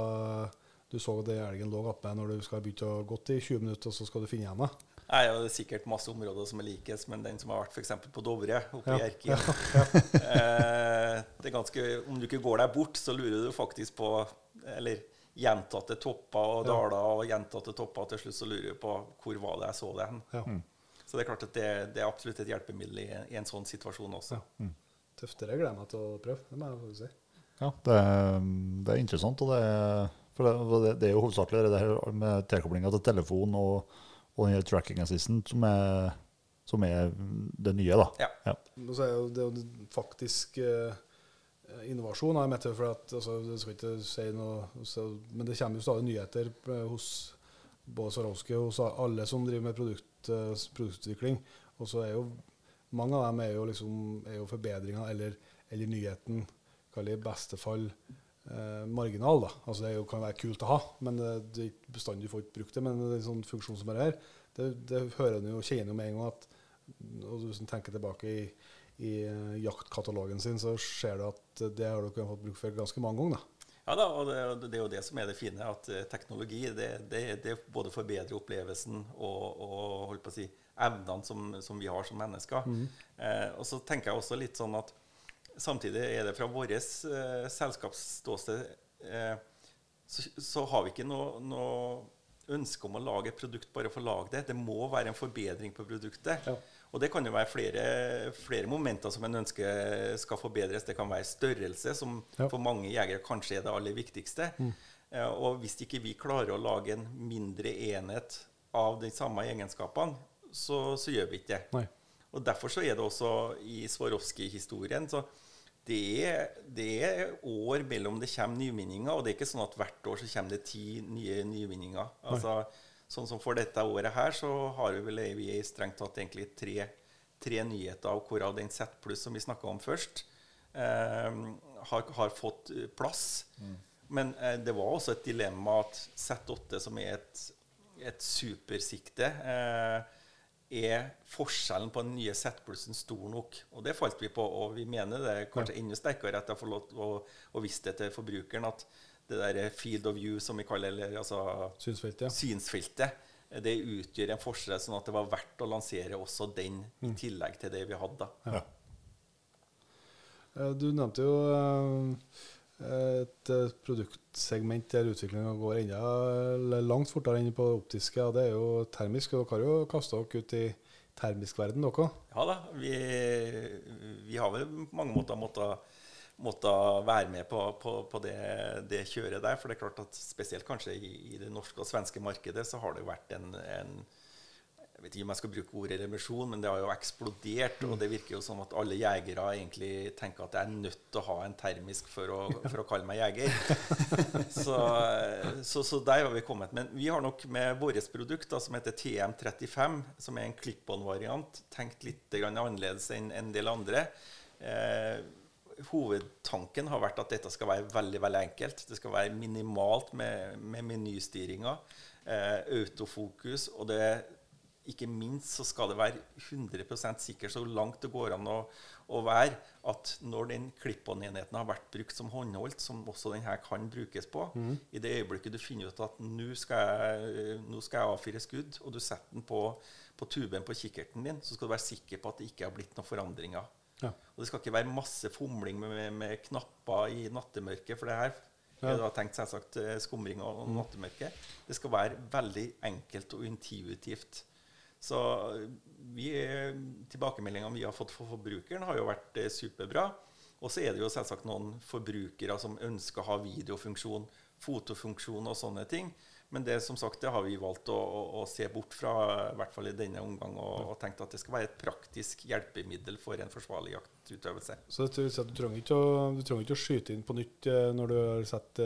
du så det elgen lå oppe når du skal begynne å gått i 20 minutter, og så skal du finne igjen det. Nei, ja, det er sikkert masse områder som er likes, men den som har vært f.eks. på Dovre, oppe i Ja, Erkin eh, det er ganske, Om du ikke går deg bort, så lurer du faktisk på Eller gjentatte topper og daler og gjentatte topper. Til slutt så lurer du på hvor var det jeg så det hen. Ja. Så det er klart at det, det er absolutt et hjelpemiddel i, i en sånn situasjon også. Ja. Tøft. Det gleder jeg meg til å prøve. Det må jeg faktisk si. Ja, det, er- det er interessant. Og det, er- for det, det, er jo hovedsakelig det her med tilkoblinga til telefon og, og den tracking assistant som er, som er det nye. da. Ja. Ja. Og så er jo det jo faktisk eh, innovasjon. Jeg mente for at, altså, jeg skal ikke si noe, så, men det kommer jo stadig nyheter eh, hos både Swarovski og hos alle som driver med produkt, eh, produktutvikling. Og så er jo mange av dem er jo, liksom, jo forbedringer eller, eller nyheten, kall det i beste fall eh, marginal. da. Altså Det jo, kan være kult å ha, men det, det er bestandig ikke brukt det. Men det er en sånn funksjon som er her, det, det hører en jo kjenner jo med en gang at og du en tenker tilbake i, i eh, jaktkatalogen sin, så ser du at det har kunnet fått bruk for ganske mange ganger. da. Ja da, og det, det er jo det som er det fine, at eh, teknologi det, det, det både forbedrer opplevelsen og, og holdt på å si, evnene som, som vi har som mennesker. Eh, og så tenker jeg også litt sånn at samtidig er det fra vårt eh, selskapsståsted eh, så, så har vi ikke noe, noe ønske om å lage et produkt bare for å lage det. Det må være en forbedring på produktet. Ja. Og det kan jo være flere, flere momenter som en ønsker skal forbedres. Det kan være størrelse, som Ja. for mange jegere kanskje er det aller viktigste. Eh, og hvis ikke vi klarer å lage en mindre enhet av de samme egenskapene, så, så gjør vi ikke det. Nei. Og Derfor så er det også i Swarovski-historien så det er, det er år mellom det kommer nyvinninger, og det er ikke sånn at hvert år så kommer det ti nye nyvinninger. Altså, sånn som for dette året her, så har vi vel vi strengt tatt egentlig tre, tre nyheter, av hvorav den Z pluss som vi snakka om først, eh, har, har fått plass. plass. Men eh, det var også et dilemma at Z8, som er et, et supersikte, eh, er forskjellen på den nye Z-plussen stor nok? Og det falt vi på, og vi mener det kanskje enda sterkere at jeg får lov til å, å vise det til forbrukeren, at det der field of view, som vi kaller eller altså synsfeltet. synsfeltet, det utgjør en forskjell, sånn at det var verdt å lansere også den i tillegg til det vi hadde. Ja. Eh, Du nevnte jo eh, et eh, produktsegment der utviklinga går enda langt fortere enn på det optiske. og Det er jo termisk. og Dere har jo kasta dere ut i termisk verden, dere? Ja da. Vi, vi har vel på mange måter måttet, måttet være med på, på, på det, det, kjøret der. For det er klart at spesielt kanskje i, i det norske og svenske markedet så har det jo vært en, en jeg vet ikke om jeg skal bruke ordet revolusjon, men det har jo eksplodert. Og det virker jo som at alle jegere egentlig tenker at jeg er nødt til å ha en termisk for å, for å kalle meg jeger. så, så, så, der har vi kommet. Men vi har nok med vårt produkt, da, som heter TM35, som er en clip-on-variant, tenkt litt annerledes enn en del andre. Eh, hovedtanken har vært at dette skal være veldig veldig enkelt. Det skal være minimalt med, med menystyringer. Eh, autofokus. Og det ikke minst så skal det være 100% sikkert så langt det går an å, å være, at når den klipp-on-enheten har vært brukt som håndholdt, som også denne kan brukes på, mm. i det øyeblikket du finner ut at nå skal, jeg, nå skal jeg avfyre skudd, og du setter den på, på tuben på kikkerten din, så skal du være sikker på at det ikke har blitt noen forandringer. Ja. Og Det skal ikke være masse fomling med, med, med knapper i nattemørket. for det her ja. Jeg har tenkt selvsagt eh, skumring og, og mm. nattemørke. Det skal være veldig enkelt og intuitivt. Så vi, tilbakemeldingene vi har fått for forbrukeren, har jo vært eh, superbra. Og så er det jo selvsagt noen forbrukere som ønsker å ha videofunksjon, fotofunksjon og sånne ting. Men det som sagt, det har vi valgt å, å, å se bort fra, i hvert fall i denne omgang, og, og, tenkt at det skal være et praktisk hjelpemiddel for en forsvarlig jaktutøvelse. Så du, du, trenger ikke å, du trenger ikke å skyte inn på nytt eh, når du, har sett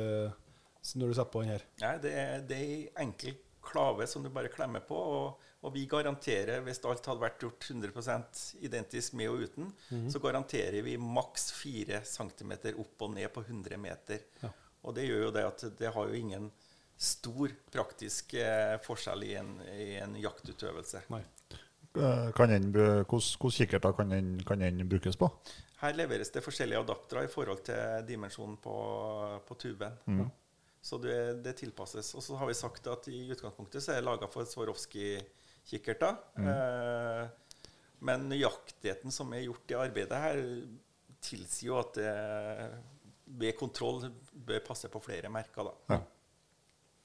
når du setter på den her? Nei, det er, det er enkel klave som du bare klemmer på. og og vi garanterer, hvis alt hadde vært gjort 100% identisk med og uten, mm -hmm. så garanterer vi maks 4 cm opp og ned på 100 meter. Ja. Og det gjør jo det at det har jo ingen stor praktisk eh, forskjell i en, i en jaktutøvelse. Nei. Eh, kan den, hvordan kikkerter kan den, kan den brukes på? Her leveres det forskjellige adaptere i forhold til dimensjonen på, på tuben. Mm. Så det, det, tilpasses. Og så har vi sagt at i utgangspunktet så er det laga for Swarovski kikkerter. Mm. Eh, men nøyaktigheten som er gjort i arbeidet her, tilsier jo at det ved kontroll bør passe på flere merker. da. Ja.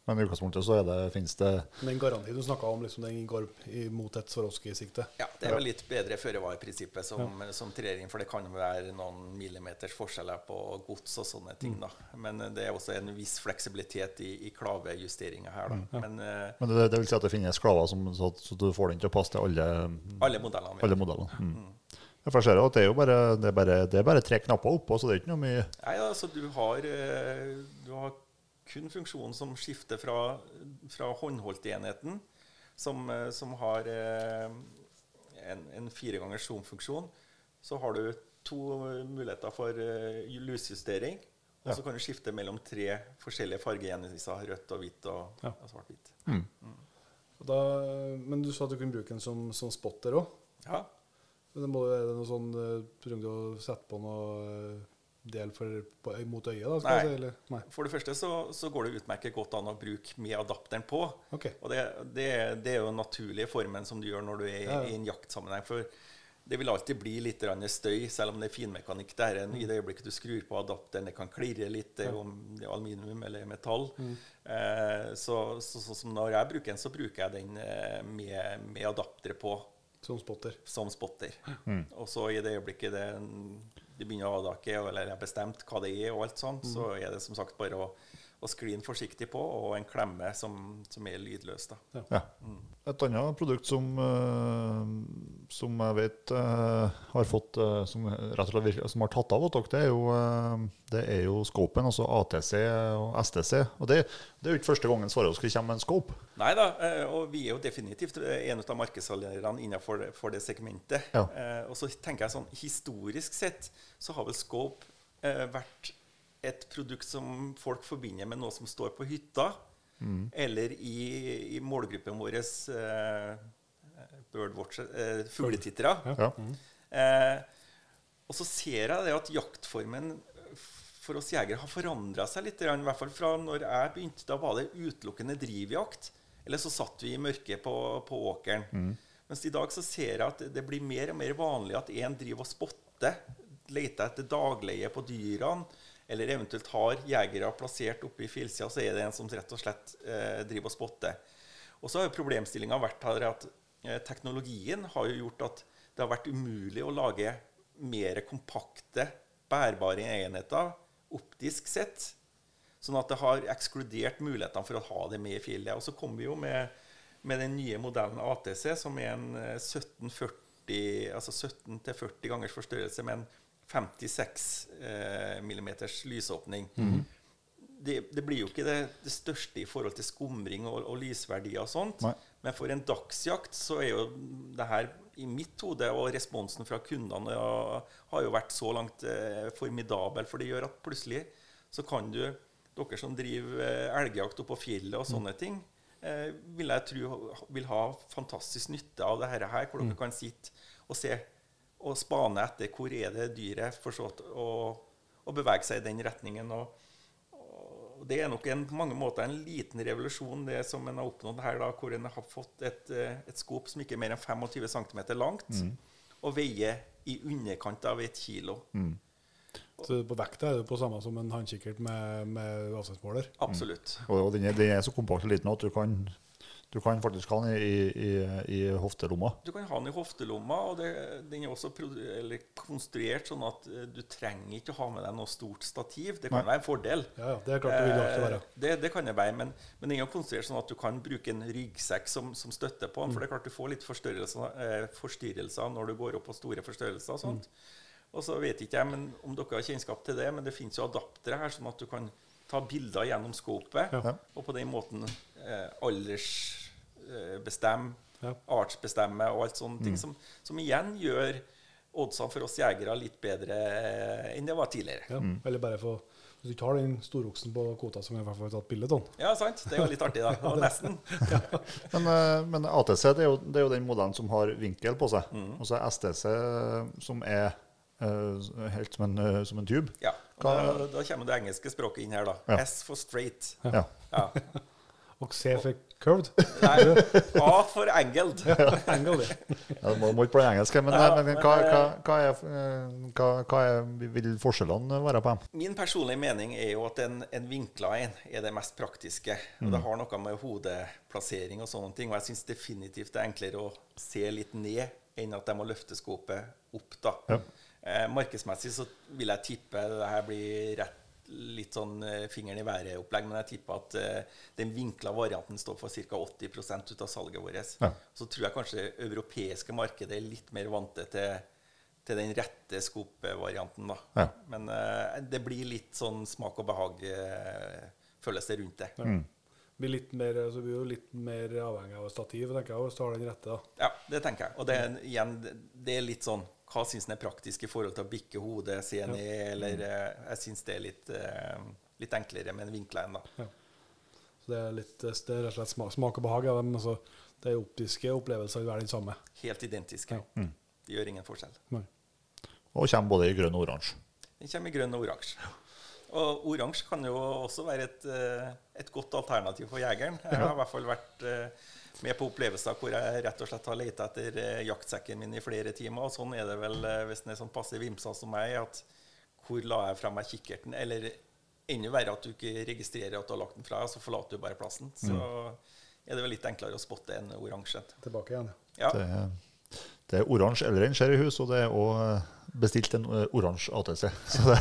Men i utgangspunktet så det, finnes det Den garantien du snakka om, liksom, den går mot et Swarovski-sikte? Ja, det er vel litt bedre føre-var-prinsippet som, ja. som trer inn. For det kan være noen millimeters forskjeller på gods og sånne ting. Mm. da. Men det er også en viss fleksibilitet i, i klavejusteringa her. da. Mm. Men, uh, Men det, det, vil si at det finnes klaver som, så, så, du får den til å passe til alle, alle modellene? Alle modellene. Mm. mm. Jeg ser at det er jo bare, det er bare, det er bare tre knapper oppå, så det er ikke noe mye Nei, altså du har, eh, du har kun funksjonen som skifter fra, fra håndholdtenheten, som, eh, som har eh, en, en fire ganger zoom-funksjon. Så har du to muligheter for uh, lusjustering. Og så ja. kan du skifte mellom tre forskjellige fargegjenviser. Rødt og hvitt og, ja. og svart-hvitt. Mm. Mm. Men du sa at du kunne bruke den som, som spotter òg? Ja. Men det må, er det noe sånn, Prøvde du å sette på noe del for, på, mot øyet? da, Nei. Si, Nei. For det første så, så, går det utmerket godt an å bruke med adapteren på. Okay. Og det, det, det, er jo den naturlige formen som du gjør når du er ja. i en jaktsammenheng. For det vil alltid bli litt støy, selv om det er finmekanikk. Det er mm. I det øyeblikket du skrur på adapteren, det kan klirre litt, det er om det er aluminium eller metall. Mm. Eh, så, så, så, når jeg bruker den, så bruker jeg den eh, med, med adaptere på. Som spotter. Som spotter. Mm. Og så i det øyeblikket det de begynner å avdekke, eller har bestemt hva det er, og alt sånt, mm. så er det som sagt bare å, å skli den forsiktig på, og en klemme som, som er lydløs. Da. Ja. Ja. Mm. Et annet produkt som, uh, som jeg vet uh, har fått uh, som, rett og slett, som har tatt av hos dere, det er jo, det er jo scopen, altså ATC og STC. Og det, det er jo ikke første gangen Swarovski kommer med en scope. Nei da, og vi er jo definitivt en av markedssalgerne innenfor det, det segmentet. Ja. Og så tenker jeg sånn, historisk sett så har vel scope vært et produkt som folk forbinder med noe som står på hytta. Mm. Eller i, i, målgruppen vår eh, eh, fugletittere. Ja. Mm. Eh, og så ser jeg det at jaktformen for oss jegere har forandra seg litt. I hvert fall fra når jeg begynte. Da var det utelukkende drivjakt. Eller så satt vi i mørket på, på åkeren. Mm. Mens i dag så ser jeg at det blir mer og mer vanlig at én driver og spotter. Leter etter dagleie på dyrene eller eventuelt har jegere plassert oppe i fjellsida, så er det en som rett og slett eh, driver og spotter. Og så har jo problemstillinga vært her at eh, teknologien har jo gjort at det har vært umulig å lage mer kompakte, bærbare enheter optisk sett. Sånn at det har ekskludert mulighetene for å ha det med i fjellet. Og så kommer vi jo med, med den nye modellen ATC, som er en eh, 1740, altså 17-40 gangers forstørrelse med en 56 eh, mm lysåpning. Det, det blir jo ikke det, det største i forhold til skumring og, og lysverdier og sånt. Nei. Men for en dagsjakt så er jo det her i mitt hode, og responsen fra kundene har jo vært så langt eh, formidabel. For det gjør at plutselig så kan du Dere som driver eh, elgjakt oppå fjellet og sånne ting, eh, vil jeg tro vil ha fantastisk nytte av det her, hvor dere kan sitte og se og spane etter hvor er det dyret for så og, og bevege seg i den retningen. og og Det er nok en, på mange måter en liten revolusjon, det som en har oppnådd her, da, hvor en har fått et, eh, et skop som ikke er mer enn 25 cm langt, og veier i underkant av et kilo. Så på vekta er det på samme som en håndkikkert med, med avstandsmåler. Absolutt. Og, og den, er, den er så kompakt og liten at du kan, du kan faktisk ha den i, i, i hoftelomma. Du kan ha den i hoftelomma, og det, den er også eller konstruert sånn at eh, du trenger ikke å ha med deg noe stort stativ. Det kan Nei. være en fordel. Ja, ja, det er klart det vil alltid være. Eh, Det, det kan det være, men, men den er konstruert sånn at du kan bruke en ryggsekk som, som støtte på den. For det er klart du får litt forstyrrelser, eh, forstyrrelser når du går opp på store forstørrelser. og sånt. Og så vet ikke jeg men om dere har kjennskap til det, men det finnes jo adaptere her, sånn at du kan ta bilder gjennom skopet, Ja. og på den måten eh, aldersbestemme, Ja. artsbestemme og alt sånne ting, som, som igjen gjør oddsene for oss jegere litt bedre eh, enn det var tidligere. Ja. Eller bare for Hvis du ikke har den storoksen på kvota, som jeg i hvert fall tatt bilde av. Ja, sant? Det er jo litt artig, da. Og nesten. Men, eh, men ATC det er, jo, det er jo den modellen som har vinkel på seg. Mm. Og så er STC som er Uh, helt som en, uh, som en tube. Ja. Og da, da kommer det engelske språket inn her, da. Ja. S for straight. Ja. Ja. Og C for curved. Nei, A for angled. ja, det. Ja, må, må ikke bli engelsk, men, Ja, men, men, hva, eh, hva, hva, er, eh, hva, hva er, vil forskjellene være på dem? Min personlige mening er jo at en, en vinkla en er det mest praktiske. Og det har noe med hodeplassering og sånne ting. Og jeg syns definitivt det er enklere å se litt ned enn at jeg må løfte skåpet opp. da. Ja. Eh, markedsmessig så vil jeg tippe det her blir rett litt sånn eh, fingeren i været-opplegg, men jeg tipper at uh, den vinkla varianten står for ca. 80 ut av salget vårt. Ja. Så tror jeg kanskje det europeiske markedet er litt mer vante til, til den rette skopvarianten. da. Ja. Men uh, det blir litt sånn smak og behag-følelse rundt det. Ja. Blir litt mer, så blir jo litt mer avhengig av stativ, tenker jeg, hvis du har den rette. da. Ja, det tenker jeg. Og det, er- igjen, det er litt sånn Hva syns han er praktisk i forhold til å bikke hodet, se ned, eller mm. Jeg syns det er litt, eh, litt enklere med en vinkla en, da. Så det er, litt, det er rett og slett smak, smak og behag. Ja, men altså, de optiske opplevelsene vil være den samme. Helt identiske. Ja. Det gjør ingen forskjell. Nei. Og kommer både i grønn og oransje. Den kommer i grønn og oransje. Og oransje kan jo også være et, eh, et godt alternativ for jegeren. Jeg har i hvert fall vært eh, med på opplevelser hvor jeg rett og slett har leita etter eh, jaktsekken min i flere timer. Og sånn er det vel hvis den er sånn passe vimsa som meg, at hvor la jeg fra meg kikkerten? Eller enda verre at du ikke registrerer at du har lagt den fra deg, så forlater du bare plassen. Så er det vel litt enklere å spotte en oransje. Tilbake igjen. Ja. Det, er- det er oransje eller en sherryhus, og det er òg bestilt en eh, oransje ATC. Så det,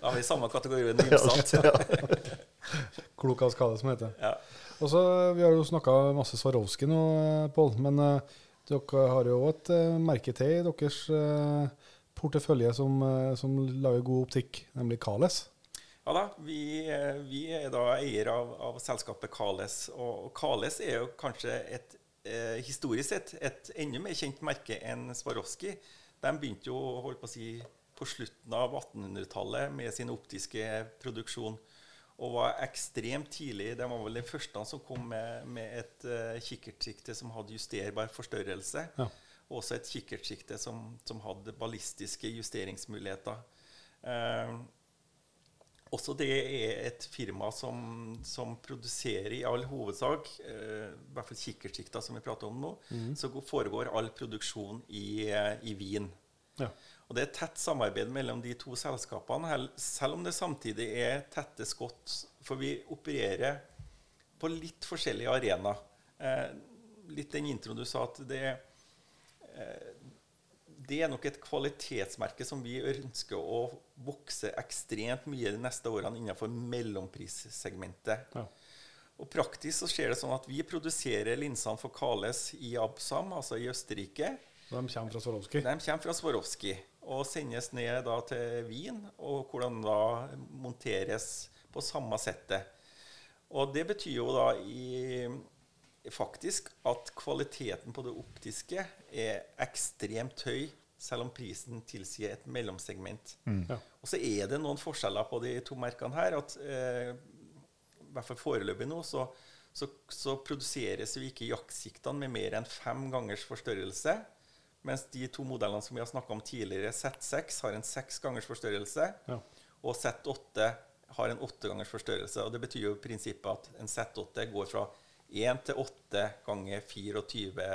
Da er vi samme kategori vimsete. Klok av skade, som heter. Ja. Og så, Vi har jo snakka masse Swarovski nå, eh, Pål. Men uh, dere har jo et uh, merke til i deres uh, portefølje som, som lager god optikk, nemlig Kales. Ja da, vi, vi er da eier av, av selskapet Kales. Og og Kales er jo kanskje et eh, historisk sett et enda mer kjent merke enn Swarovski. De begynte jo holdt på å si, på slutten av 1800-tallet med sin optiske produksjon. Og var ekstremt tidlig. De var vel de første som kom med, med et uh, kikkertsikte som hadde justerbar forstørrelse. Ja. Og også et kikkertsikte som, som hadde ballistiske justeringsmuligheter. Eh, også det er et firma som, som produserer i all hovedsak, eh, i hvert fall kikkertsikta som vi prater om nå, så foregår all produksjon i, eh, i Wien. Ja. Og det er tett samarbeid mellom de to selskapene, selv om det samtidig er tette skott. For vi opererer på litt forskjellige arenaer. Eh, litt den introen du sa, at det, eh, det er nok et kvalitetsmerke som vi ønsker å vokse ekstremt mye de neste årene innenfor mellomprissegmentet. Ja. Og Praktisk så skjer det sånn at vi produserer linsene for Kales i Absam, altså i Østerrike. De kommer fra Swarovski. De kommer fra Swarovski og sendes ned da til Wien, og hvordan da monteres på samme settet. Og det betyr jo da i, faktisk at kvaliteten på det optiske er ekstremt høy, selv om prisen tilsier et mellomsegment. Ja. Og så er det noen forskjeller på de to merkene her. at eh, i hvert fall foreløpig nå, så, så, så produseres jo ikke jaktsiktene med mer enn fem gangers forstørrelse. Mens de to modellene som vi har snakka om tidligere, Z6 har en seks gangers forstørrelse. Ja. Og Z8 har en åtte gangers forstørrelse. Og det betyr jo i prinsippet at en Z8 går fra 1 til 8 ganger 24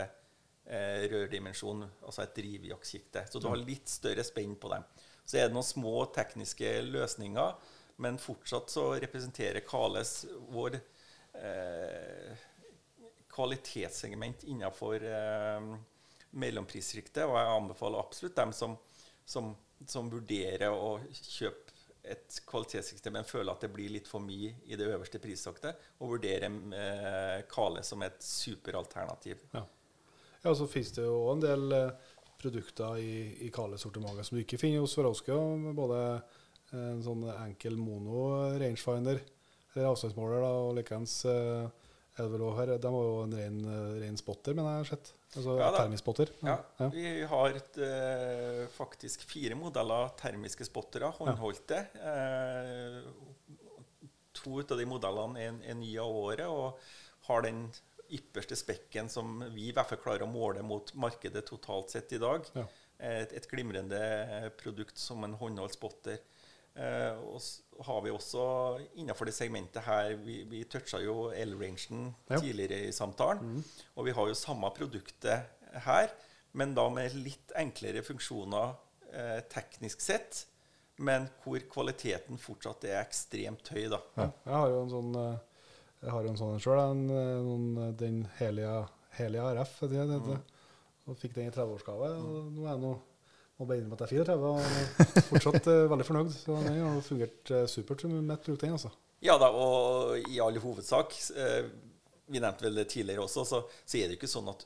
eh, rørdimensjon, altså et drivjaktsjikte. Så du har litt større spenn på dem. Så er det noen små tekniske løsninger, men fortsatt så representerer Kales vår eh, kvalitetssegment innenfor eh, mellomprissjiktet. Og jeg anbefaler absolutt dem som, som, som vurderer å kjøpe et kvalitetssjikte, men føler at det blir litt for mye i det øverste prissaktet, og vurderer eh, Kale som et superalternativ. Ja. Ja, så finnes det jo en del eh, produkter i, i Kale-sortimentet som du ikke finner hos Swarovski. Både en sånn enkel mono rangefinder, eller avstandsmåler, da, og likeens eh, er det vel også her, De har jo en ren, eh, ren spotter, men jeg har sett. Altså Ja termispotter. Ja, Ja. Vi har et, eh, faktisk fire modeller termiske spottere, håndholdte. Eh, to av de modellene er, er nye av året og har den ypperste spekken som vi i hvert fall klarer å måle mot markedet totalt sett i dag. Ja. Et, et glimrende eh, produkt som en håndholdt spotter. Eh, og har vi også innenfor det segmentet her Vi, vi toucha jo L-rangen Ja. tidligere i samtalen. Og vi har jo samme produktet her, men da med litt enklere funksjoner eh, teknisk sett. Men hvor kvaliteten fortsatt er ekstremt høy. da. Ja. Jeg har jo en sånn eh, Jeg har jo en sånn sjøl, den Helia, Helia RF. Det, det, det. Og fikk den i 30-årsgave. og Nå er jeg nå må bare innrømme at jeg er 34 og er fortsatt uh, veldig fornøyd. Så den har fungert uh, supert som mitt produkt, den. altså. Ja da, og i all hovedsak uh, Vi nevnte vel det tidligere også, så, så er det ikke sånn at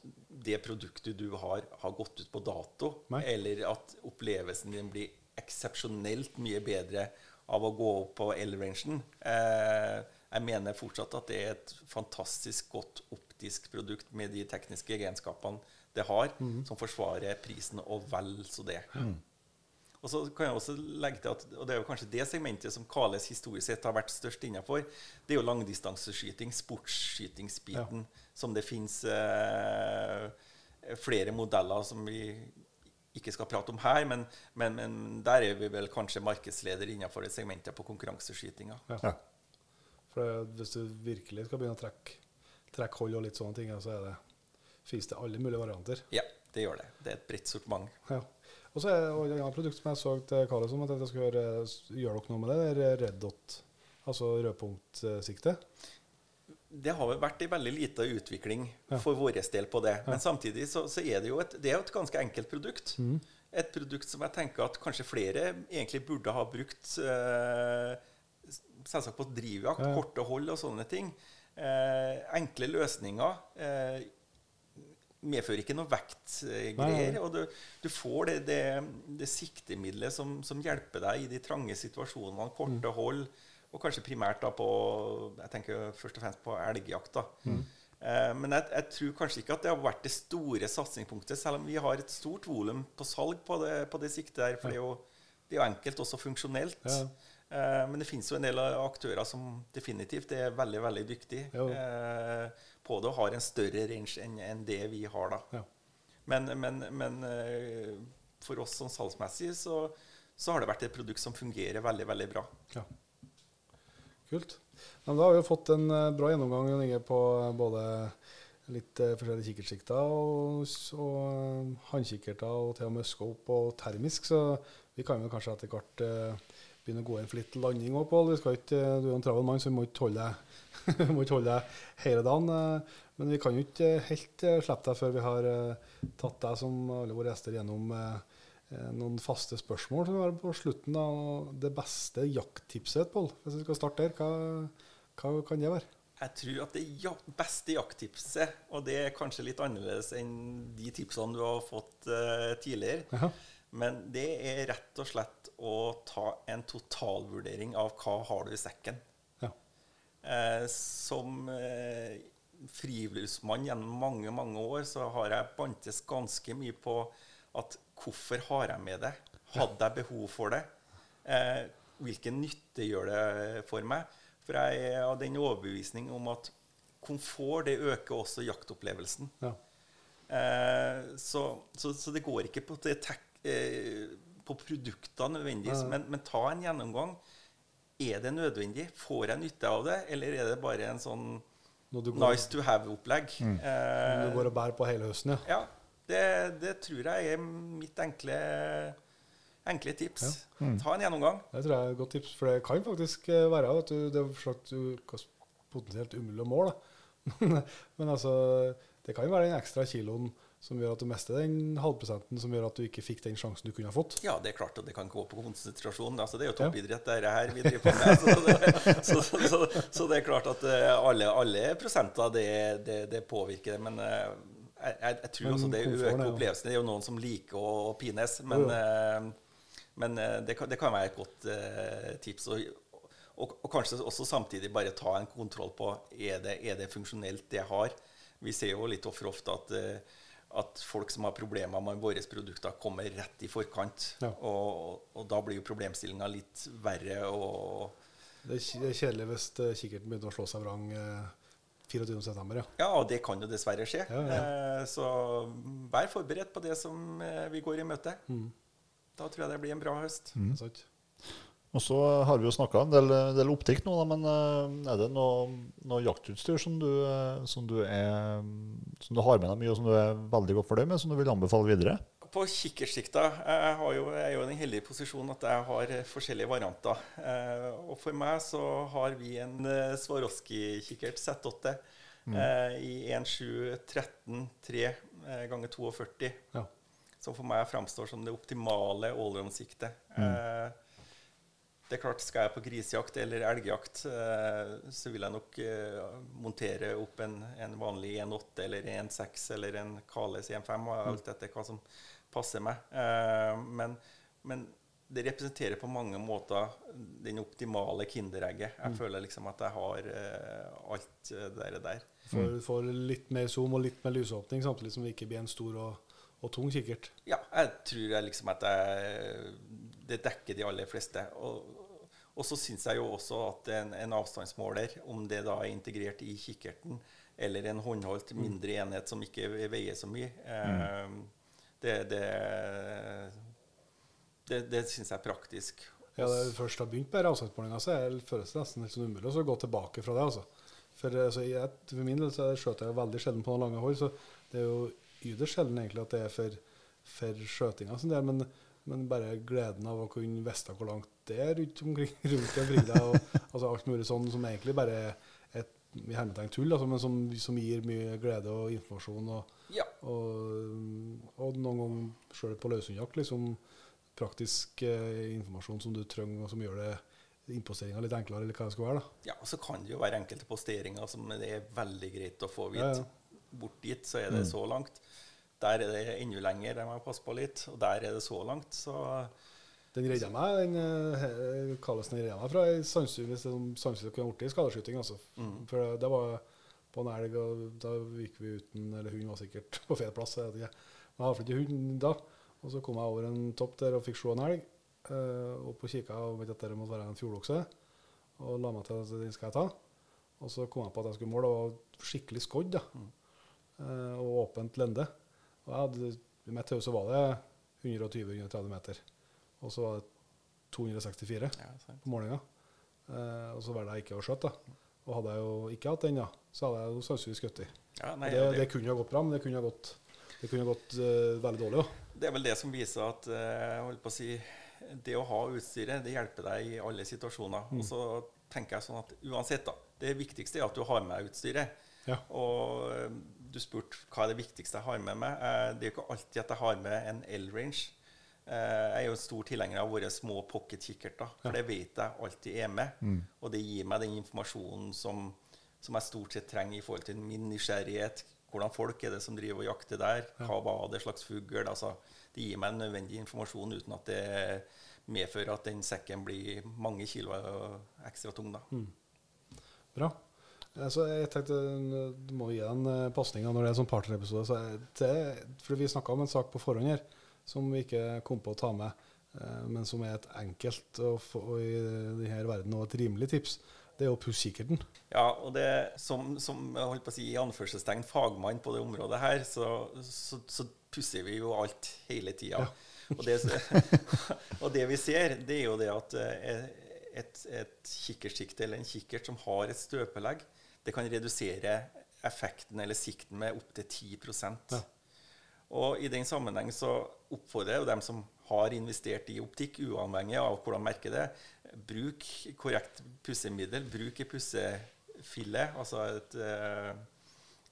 det produktet du har, har gått ut på dato, Nei. eller at opplevelsen din blir eksepsjonelt mye bedre av å gå opp på L-rangen. Eh, jeg mener fortsatt at det er et fantastisk godt optisk produkt med de tekniske egenskapene det har, som forsvarer prisen og vel så det. Og så kan jeg også legge til at, og det er jo kanskje det segmentet som Kales historisk sett har vært størst innenfor, det er jo langdistanseskyting, sportsskytingsbiten, som det fins eh, flere modeller som vi ikke skal prate om her, men, men, men der er vi vel kanskje markedsleder innenfor det segmentet på konkurranseskytinga. Ja. For hvis du virkelig skal begynne å trekke, trekke hold og litt sånne ting, så er det, finnes det alle mulige varianter. Ja, det gjør det. Det er et bredt sortiment. Ja. Og så er det et annet produkt som jeg så til Kale om at jeg skal gjøre, gjør dere noe med det. Det er Red Dot, altså rødpunktsikte. Det har vært en veldig liten utvikling Ja. for vår del på det. Men samtidig så, så er det jo et, det er et ganske enkelt produkt. Et produkt som jeg tenker at kanskje flere egentlig burde ha brukt eh, selvsagt på drivjakt, Ja, korte hold og sånne ting. Eh, enkle løsninger. Eh, medfører ikke noe vektgreier. Og du, du får det, det, det siktemiddelet som, som hjelper deg i de trange situasjonene, korte hold, og kanskje primært da på jeg tenker først og fremst på elgjakt. da. Eh, men jeg, jeg tror kanskje ikke at det har vært det store satsingspunktet, selv om vi har et stort volum på salg på det, på det siktet der. For det er, jo, det er jo enkelt, også funksjonelt. Ja. Eh, men det finnes jo en del aktører som definitivt er veldig veldig dyktige eh, på det og har en større range enn en det vi har. da. Ja. Men, men, men eh, for oss som salgsmessig så, så har det vært et produkt som fungerer veldig veldig bra. Ja. Kult. Men da har vi jo fått en eh, bra gjennomgang på eh, både litt forskjellige kikkertsikter og, og håndkikkerter og til og med scope og termisk, så vi kan jo kanskje etter hvert begynne å gå inn for litt landing òg, Pål. Ikke, Du er en travel mann, så vi må ikke holde deg, må holde hele dagen. eh, Men vi kan jo ikke helt eh, slippe deg før vi har eh, tatt deg som alle våre gjester gjennom eh, eh, noen faste spørsmål som vi har på slutten. da. Det beste jakttipset, Pål, hvis vi skal starte der, hva, hva kan det være? Jeg tror at det beste jakttipset, og det er kanskje litt annerledes enn de tipsene du har fått eh, tidligere, Jaha. Men det er rett og slett å ta en totalvurdering av hva har du i sekken. Ja. Eh, som eh, friluftsmann gjennom mange, mange år så har jeg bantes ganske mye på at hvorfor har jeg med det? Hadde jeg behov for det? Eh, hvilken nytte gjør det for meg? For jeg er av den overbevisning om at komfort det øker også jaktopplevelsen. Ja. Eh, så, så, så det går ikke på, det tek, eh, på produkter nødvendigvis, men, men ta en gjennomgang. Er det nødvendig? Får jeg nytte av det, eller er det bare en sånn nice to have-opplegg? når Eh, du går og bærer på hele høsten, ja. ja, det, det tror jeg er mitt enkle, enkle tips. Ta en gjennomgang. Det tror jeg er et godt tips, for det kan faktisk eh, være at du, det er slags du potensielt umulig å måle. Men altså, det kan jo være den ekstra kiloen som gjør at du mister den halvprosenten som gjør at du ikke fikk den sjansen du kunne ha fått. Ja, det er klart at det kan gå på konsentrasjon. Altså, det er jo toppidrett, det her vi driver på med. Så det, så, så, så, det er klart at eh, alle, alle prosenter, det, det, det påvirker det. Men eh, jeg, jeg, jeg tror Men også det er øker opplevelsen. Det er jo noen som liker å, å pines, men, Jo, eh, men det, kan, det kan være et godt tips. Og, og, og kanskje også samtidig bare ta en kontroll på er det er det funksjonelt, det jeg har. Vi ser jo litt for ofte at eh, at folk som har problemer med våre produkter, kommer rett i forkant. Ja. Og, og da blir jo problemstillinga litt verre. Og, Det er kjedelig hvis eh, kikkerten begynner å slå seg vrang eh, 24.9. Ja. ja, og det kan jo dessverre skje. Ja, ja. Eh, så vær forberedt på det som eh, vi går i møte. Mm. Da tror jeg det blir en bra høst. Er sant. Og så har vi jo snakka en del, del optikk nå, da, men eh, er det noe, noe jaktutstyr som du, eh, som, du er, som du har med deg mye, og som du er veldig godt fornøyd med, som du vil anbefale videre? På kikkertsikta jeg, jo, jeg er jo i den heldige posisjonen at jeg har eh, forskjellige varianter. Eh, og for meg så har vi en eh, Swarovski-kikkert Z8 mm. i 1.7.13 3 eh, ganger 42. Ja. som for meg framstår som det optimale allround-siktet. Eh, det er klart, Skal jeg på grisejakt eller elgjakt, eh, så vil jeg nok eh, montere opp en, en vanlig 1.8 eller 1.6 eller en Kales 1.5, og alt etter hva som passer meg. Eh, men, men det representerer på mange måter den optimale kinderegget. Jeg føler liksom at jeg har alt det der. For, for litt mer zoom og litt mer lysåpning, samtidig som det ikke blir en stor og, og tung kikkert. Ja, jeg tror jeg liksom at jeg, det dekker de aller fleste. Og, og så syns jeg jo også at en, en avstandsmåler, om det da er integrert i kikkerten eller en håndholdt mindre enhet som ikke veier så mye, eh, det, det, det, det syns jeg er praktisk. Ja, det først har begynt med avstandsmålinga, så føles det nesten helt sånn umulig å gå tilbake fra det. altså. For, altså, jeg, for min del så skjøter jeg veldig sjelden på noen lange hold, så det er jo ytterst sjelden egentlig at det er for, for skjøtinga sin del, men, men bare gleden av å kunne vite hvor langt det er rundt omkring, rundt omkring deg, og altså alt mulig sånn som egentlig bare er et i hermetegn tull, altså, men som, som gir mye glede og informasjon. og Ja, og, og noen ganger sjøl på løshundjakt liksom praktisk eh, informasjon som du trenger, og som gjør det imposteringa litt enklere, eller hva det skal være. da. ja, så kan det jo være enkelte posteringer som det er veldig greit å få vite. ja. Bort dit så er det så langt. Der er det enda lenger, der må jeg passe på litt. Og der er det så langt. Så Den redda meg, den kalles den redda meg fra ei sannsynligvis som sannsynligvis kunne blitt skadeskyting. Altså. For det var på en elg, og da gikk vi uten Eller hunden var sikkert på feil plass. Jeg vet ikke. Men jeg hadde ikke hund da. Og så kom jeg over en topp der og fikk se en elg. Uh, opp og kikka og mente at det måtte være en fjordokse. Og la meg til at den skal jeg ta. Og så kom jeg på at jeg skulle måle, og skikkelig skodd. da. Eh, og åpent lende. Og jeg hadde, I mitt hode så var det 120-130 meter. Og så var det 264 ja, på målinga. Eh, og så valgte jeg ikke å skjøte. Og hadde jeg jo ikke hatt den, da, så hadde jeg jo sannsynligvis skutt. Ja, nei, Det, det kunne ha gått bra, men det kunne ha gått, det kunne ha gått uh, veldig dårlig. òg. Det er vel det som viser at uh, holdt på å si, det å ha utstyret det hjelper deg i alle situasjoner. Og så tenker jeg sånn at uansett, da. Det viktigste er at du har med utstyret. Ja. Og eh, du spurte hva er det viktigste jeg har med meg. Eh, Det er jo ikke alltid at jeg har med en L-range. Eh, Jeg er jo en stor tilhenger av våre små pocket-kikkerter, for det vet jeg alltid er med. Og det gir meg den informasjonen som, som jeg stort sett trenger i forhold til min nysgjerrighet. Hvordan folk er det som driver og jakter der? Hva var det slags fugl? Altså, det gir meg nødvendig informasjon uten at det medfører at den sekken blir mange kilo ekstra tung. da. Bra. Eh, Så jeg tenkte eh, du må gi en eh, pasning når det er sånn partnerepisode. Så For vi snakka om en sak på forhånd her som vi ikke kom på å ta med, men som er et enkelt og, få- og i denne verden og et rimelig tips. Det er å pusse kikkerten. Ja, og det som, som holdt på å si i anførselstegn fagmann på det området her, så, så, så pusser vi jo alt hele tida. Og, det, og det vi ser, det er jo det at et, et kikkertsikte eller en kikkert som har et støpelegg, det kan redusere effekten eller sikten med opptil 10 Ja. Og i den sammenheng så oppfordrer jeg jo dem som har investert i optikk, uavhengig av hvordan merket det bruk korrekt pussemiddel. Bruk en pussefille, altså et, eh,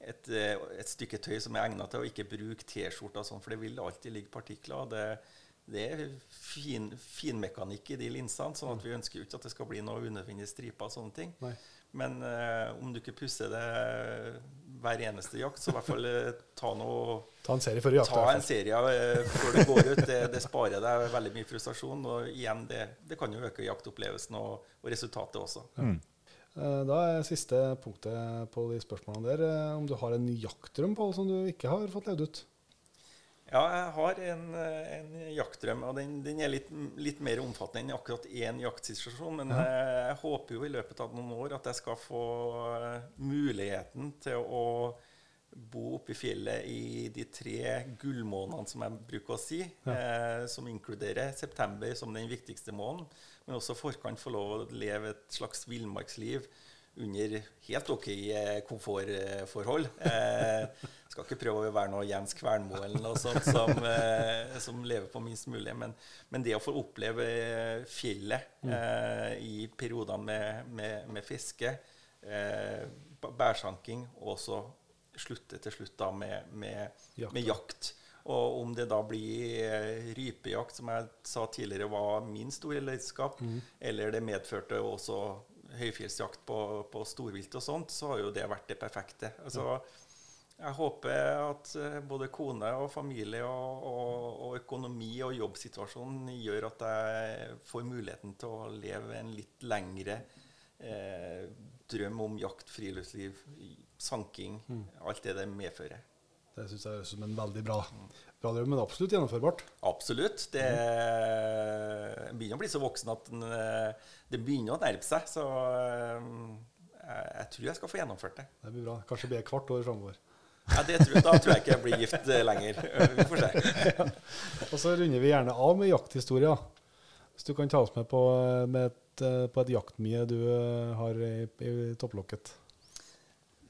et, eh, et stykke tøy som er egnet til, og ikke bruk T-skjorter sånn, for det vil alltid ligge partikler. og Det, det er fin, finmekanikk i de linsene, sånn at vi ønsker jo ikke at det skal bli noe unødvendige striper og sånne ting. Nei. Men eh, om du ikke pusser det hver eneste jakt, så i hvert fall eh, ta noe Ta en serie før du jakter. Ta en serie eh, før du går ut. Det, det sparer deg veldig mye frustrasjon. Og igjen, det, det kan jo øke jaktopplevelsen og, og resultatet også. Mm. Da er siste punktet på de spørsmålene der eh, om du har en jaktdrøm på som du ikke har fått levd ut. Ja, jeg har en, eh, en jaktdrøm, og den, den er litt, litt mer omfattende enn akkurat én jaktsituasjon. Men ja. jeg håper jo i løpet av noen år at jeg skal få eh, muligheten til å bo oppe i fjellet i de tre gullmånedene, som jeg bruker å si. Eh, som inkluderer september som den viktigste måneden. Men også forkant få lov å leve et slags villmarksliv under helt OK eh, komfortforhold. Eh, skal ikke prøve å være noe Jens Kvernmo eller noe sånt som, eh, som lever på minst mulig. Men, men det å få oppleve eh, fjellet eh, i perioder med, med, med fiske, eh, bærsanking, og så slutte til slutt da med, med, med jakt. Og om det da blir eh, rypejakt, som jeg sa tidligere var min store lidenskap, eller det medførte også høyfjellsjakt på, på storvilt og sånt, så har jo det vært det perfekte. Altså, jeg håper at eh, både kone og familie og, og, og økonomi og jobbsituasjonen gjør at jeg får muligheten til å leve en litt lengre eh, drøm om jakt, friluftsliv, sanking, alt det det medfører. Det syns jeg høres ut som en veldig bra, bra drøm, men absolutt gjennomførbart. Absolutt. Det jeg begynner å bli så voksen at den, eh, det begynner å nærme seg. Så eh, jeg, jeg tror jeg skal få gjennomført det. Det blir bra. Kanskje blir det hvert år framover. Ja, det tror, da tror jeg ikke jeg blir gift eh, lenger. Vi får se. Og så runder vi gjerne av med jakthistorier. Hvis du kan ta oss med på, med et, på et jaktmie du har i, i topplokket.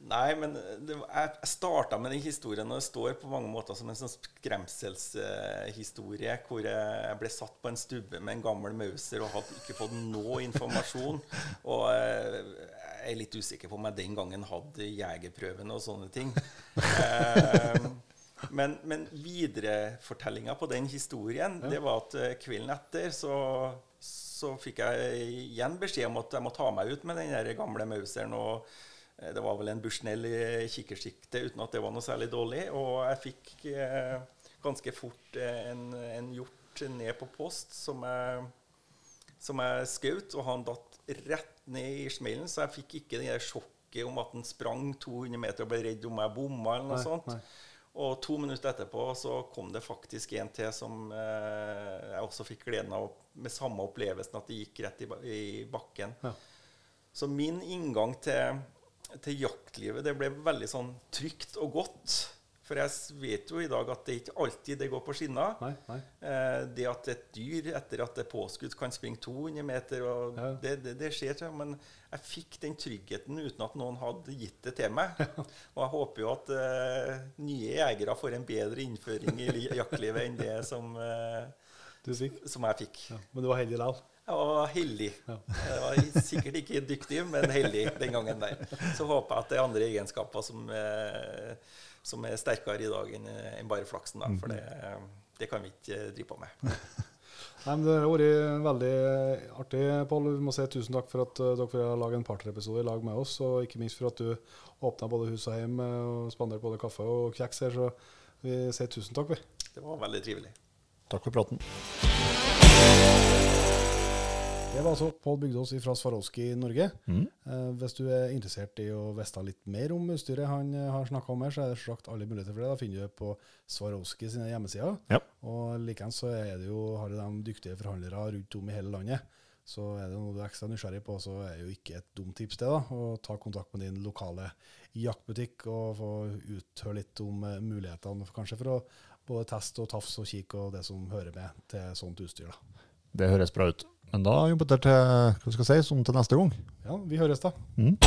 Nei, men det, jeg starta med den historien, og det står på mange måter som en sånn skremselshistorie, hvor jeg ble satt på en stubbe med en gammel Mauser og hadde ikke fått noe informasjon. Og eh, jeg er litt usikker på om jeg den gangen hadde jegerprøvene og sånne ting. Eh, men, men viderefortellinga på den historien, det var at eh, kvelden etter så, så fikk jeg igjen beskjed om at jeg må ta meg ut med den gamle Mauseren. og det var vel en Bushnell i kikkersikte uten at det var noe særlig dårlig. Og jeg fikk eh, ganske fort eh, en, en hjort ned på post som jeg, som jeg skjøt, og han datt rett ned i smellen, så jeg fikk ikke det sjokket om at han sprang 200 meter og ble redd om jeg bomma eller noe Nei, sånt. nei. Og to minutter etterpå så kom det faktisk en til som eh, jeg også fikk gleden av, med samme opplevelsen, at det gikk rett i, i bakken. Ja. Så min inngang til, til jaktlivet det ble veldig sånn trygt og godt. For jeg vet jo i dag at det ikke alltid det går på skinner. Nei, nei. Eh, det at et dyr etter at det er påskutt, kan springe 200 meter, og Ja. det, det, det skjer. Men jeg fikk den tryggheten uten at noen hadde gitt det til meg. Og jeg håper jo at eh, nye jegere får en bedre innføring i jaktlivet enn det som, eh, som jeg fikk. Ja. Men du var heldig likevel. Jeg var heldig. Jeg var sikkert ikke dyktig, men heldig den gangen der. Så håper jeg at det er andre egenskaper som, eh, som er sterkere i dag enn bare flaksen. Da, for det, det kan vi ikke drive på med. Nei, men Det har vært veldig artig, Pål. Vi må si tusen takk for at uh, dere har lage en partnerepisode i lag med oss, og ikke minst for at du åpna både hus og hjem eh, og spanderte både kaffe og kjeks her. Så vi sier tusen takk, vi. Det var veldig trivelig. Takk for praten. Det var altså Pål Bygdås fra Swarovski Norge. Mm. Eh, hvis du er interessert i å vite litt mer om utstyret han eh, har snakka om her, så er det slakt alle muligheter for det. Da finner du det på Swarovski sine hjemmesider. Ja. Og likeens så er det jo, har du de dyktige forhandlere rundt om i hele landet. Så er det noe du er ekstra nysgjerrig på, så er det jo ikke et dumt tips det. da, Å ta kontakt med din lokale jaktbutikk og få uthøre litt om eh, mulighetene, kanskje for å både teste og tafse og kikke og det som hører med til sånt utstyr. da. Det høres bra ut. Men da jobber jeg til, hva skal jeg si, sånn til neste gang. Ja, vi høres da. Mm.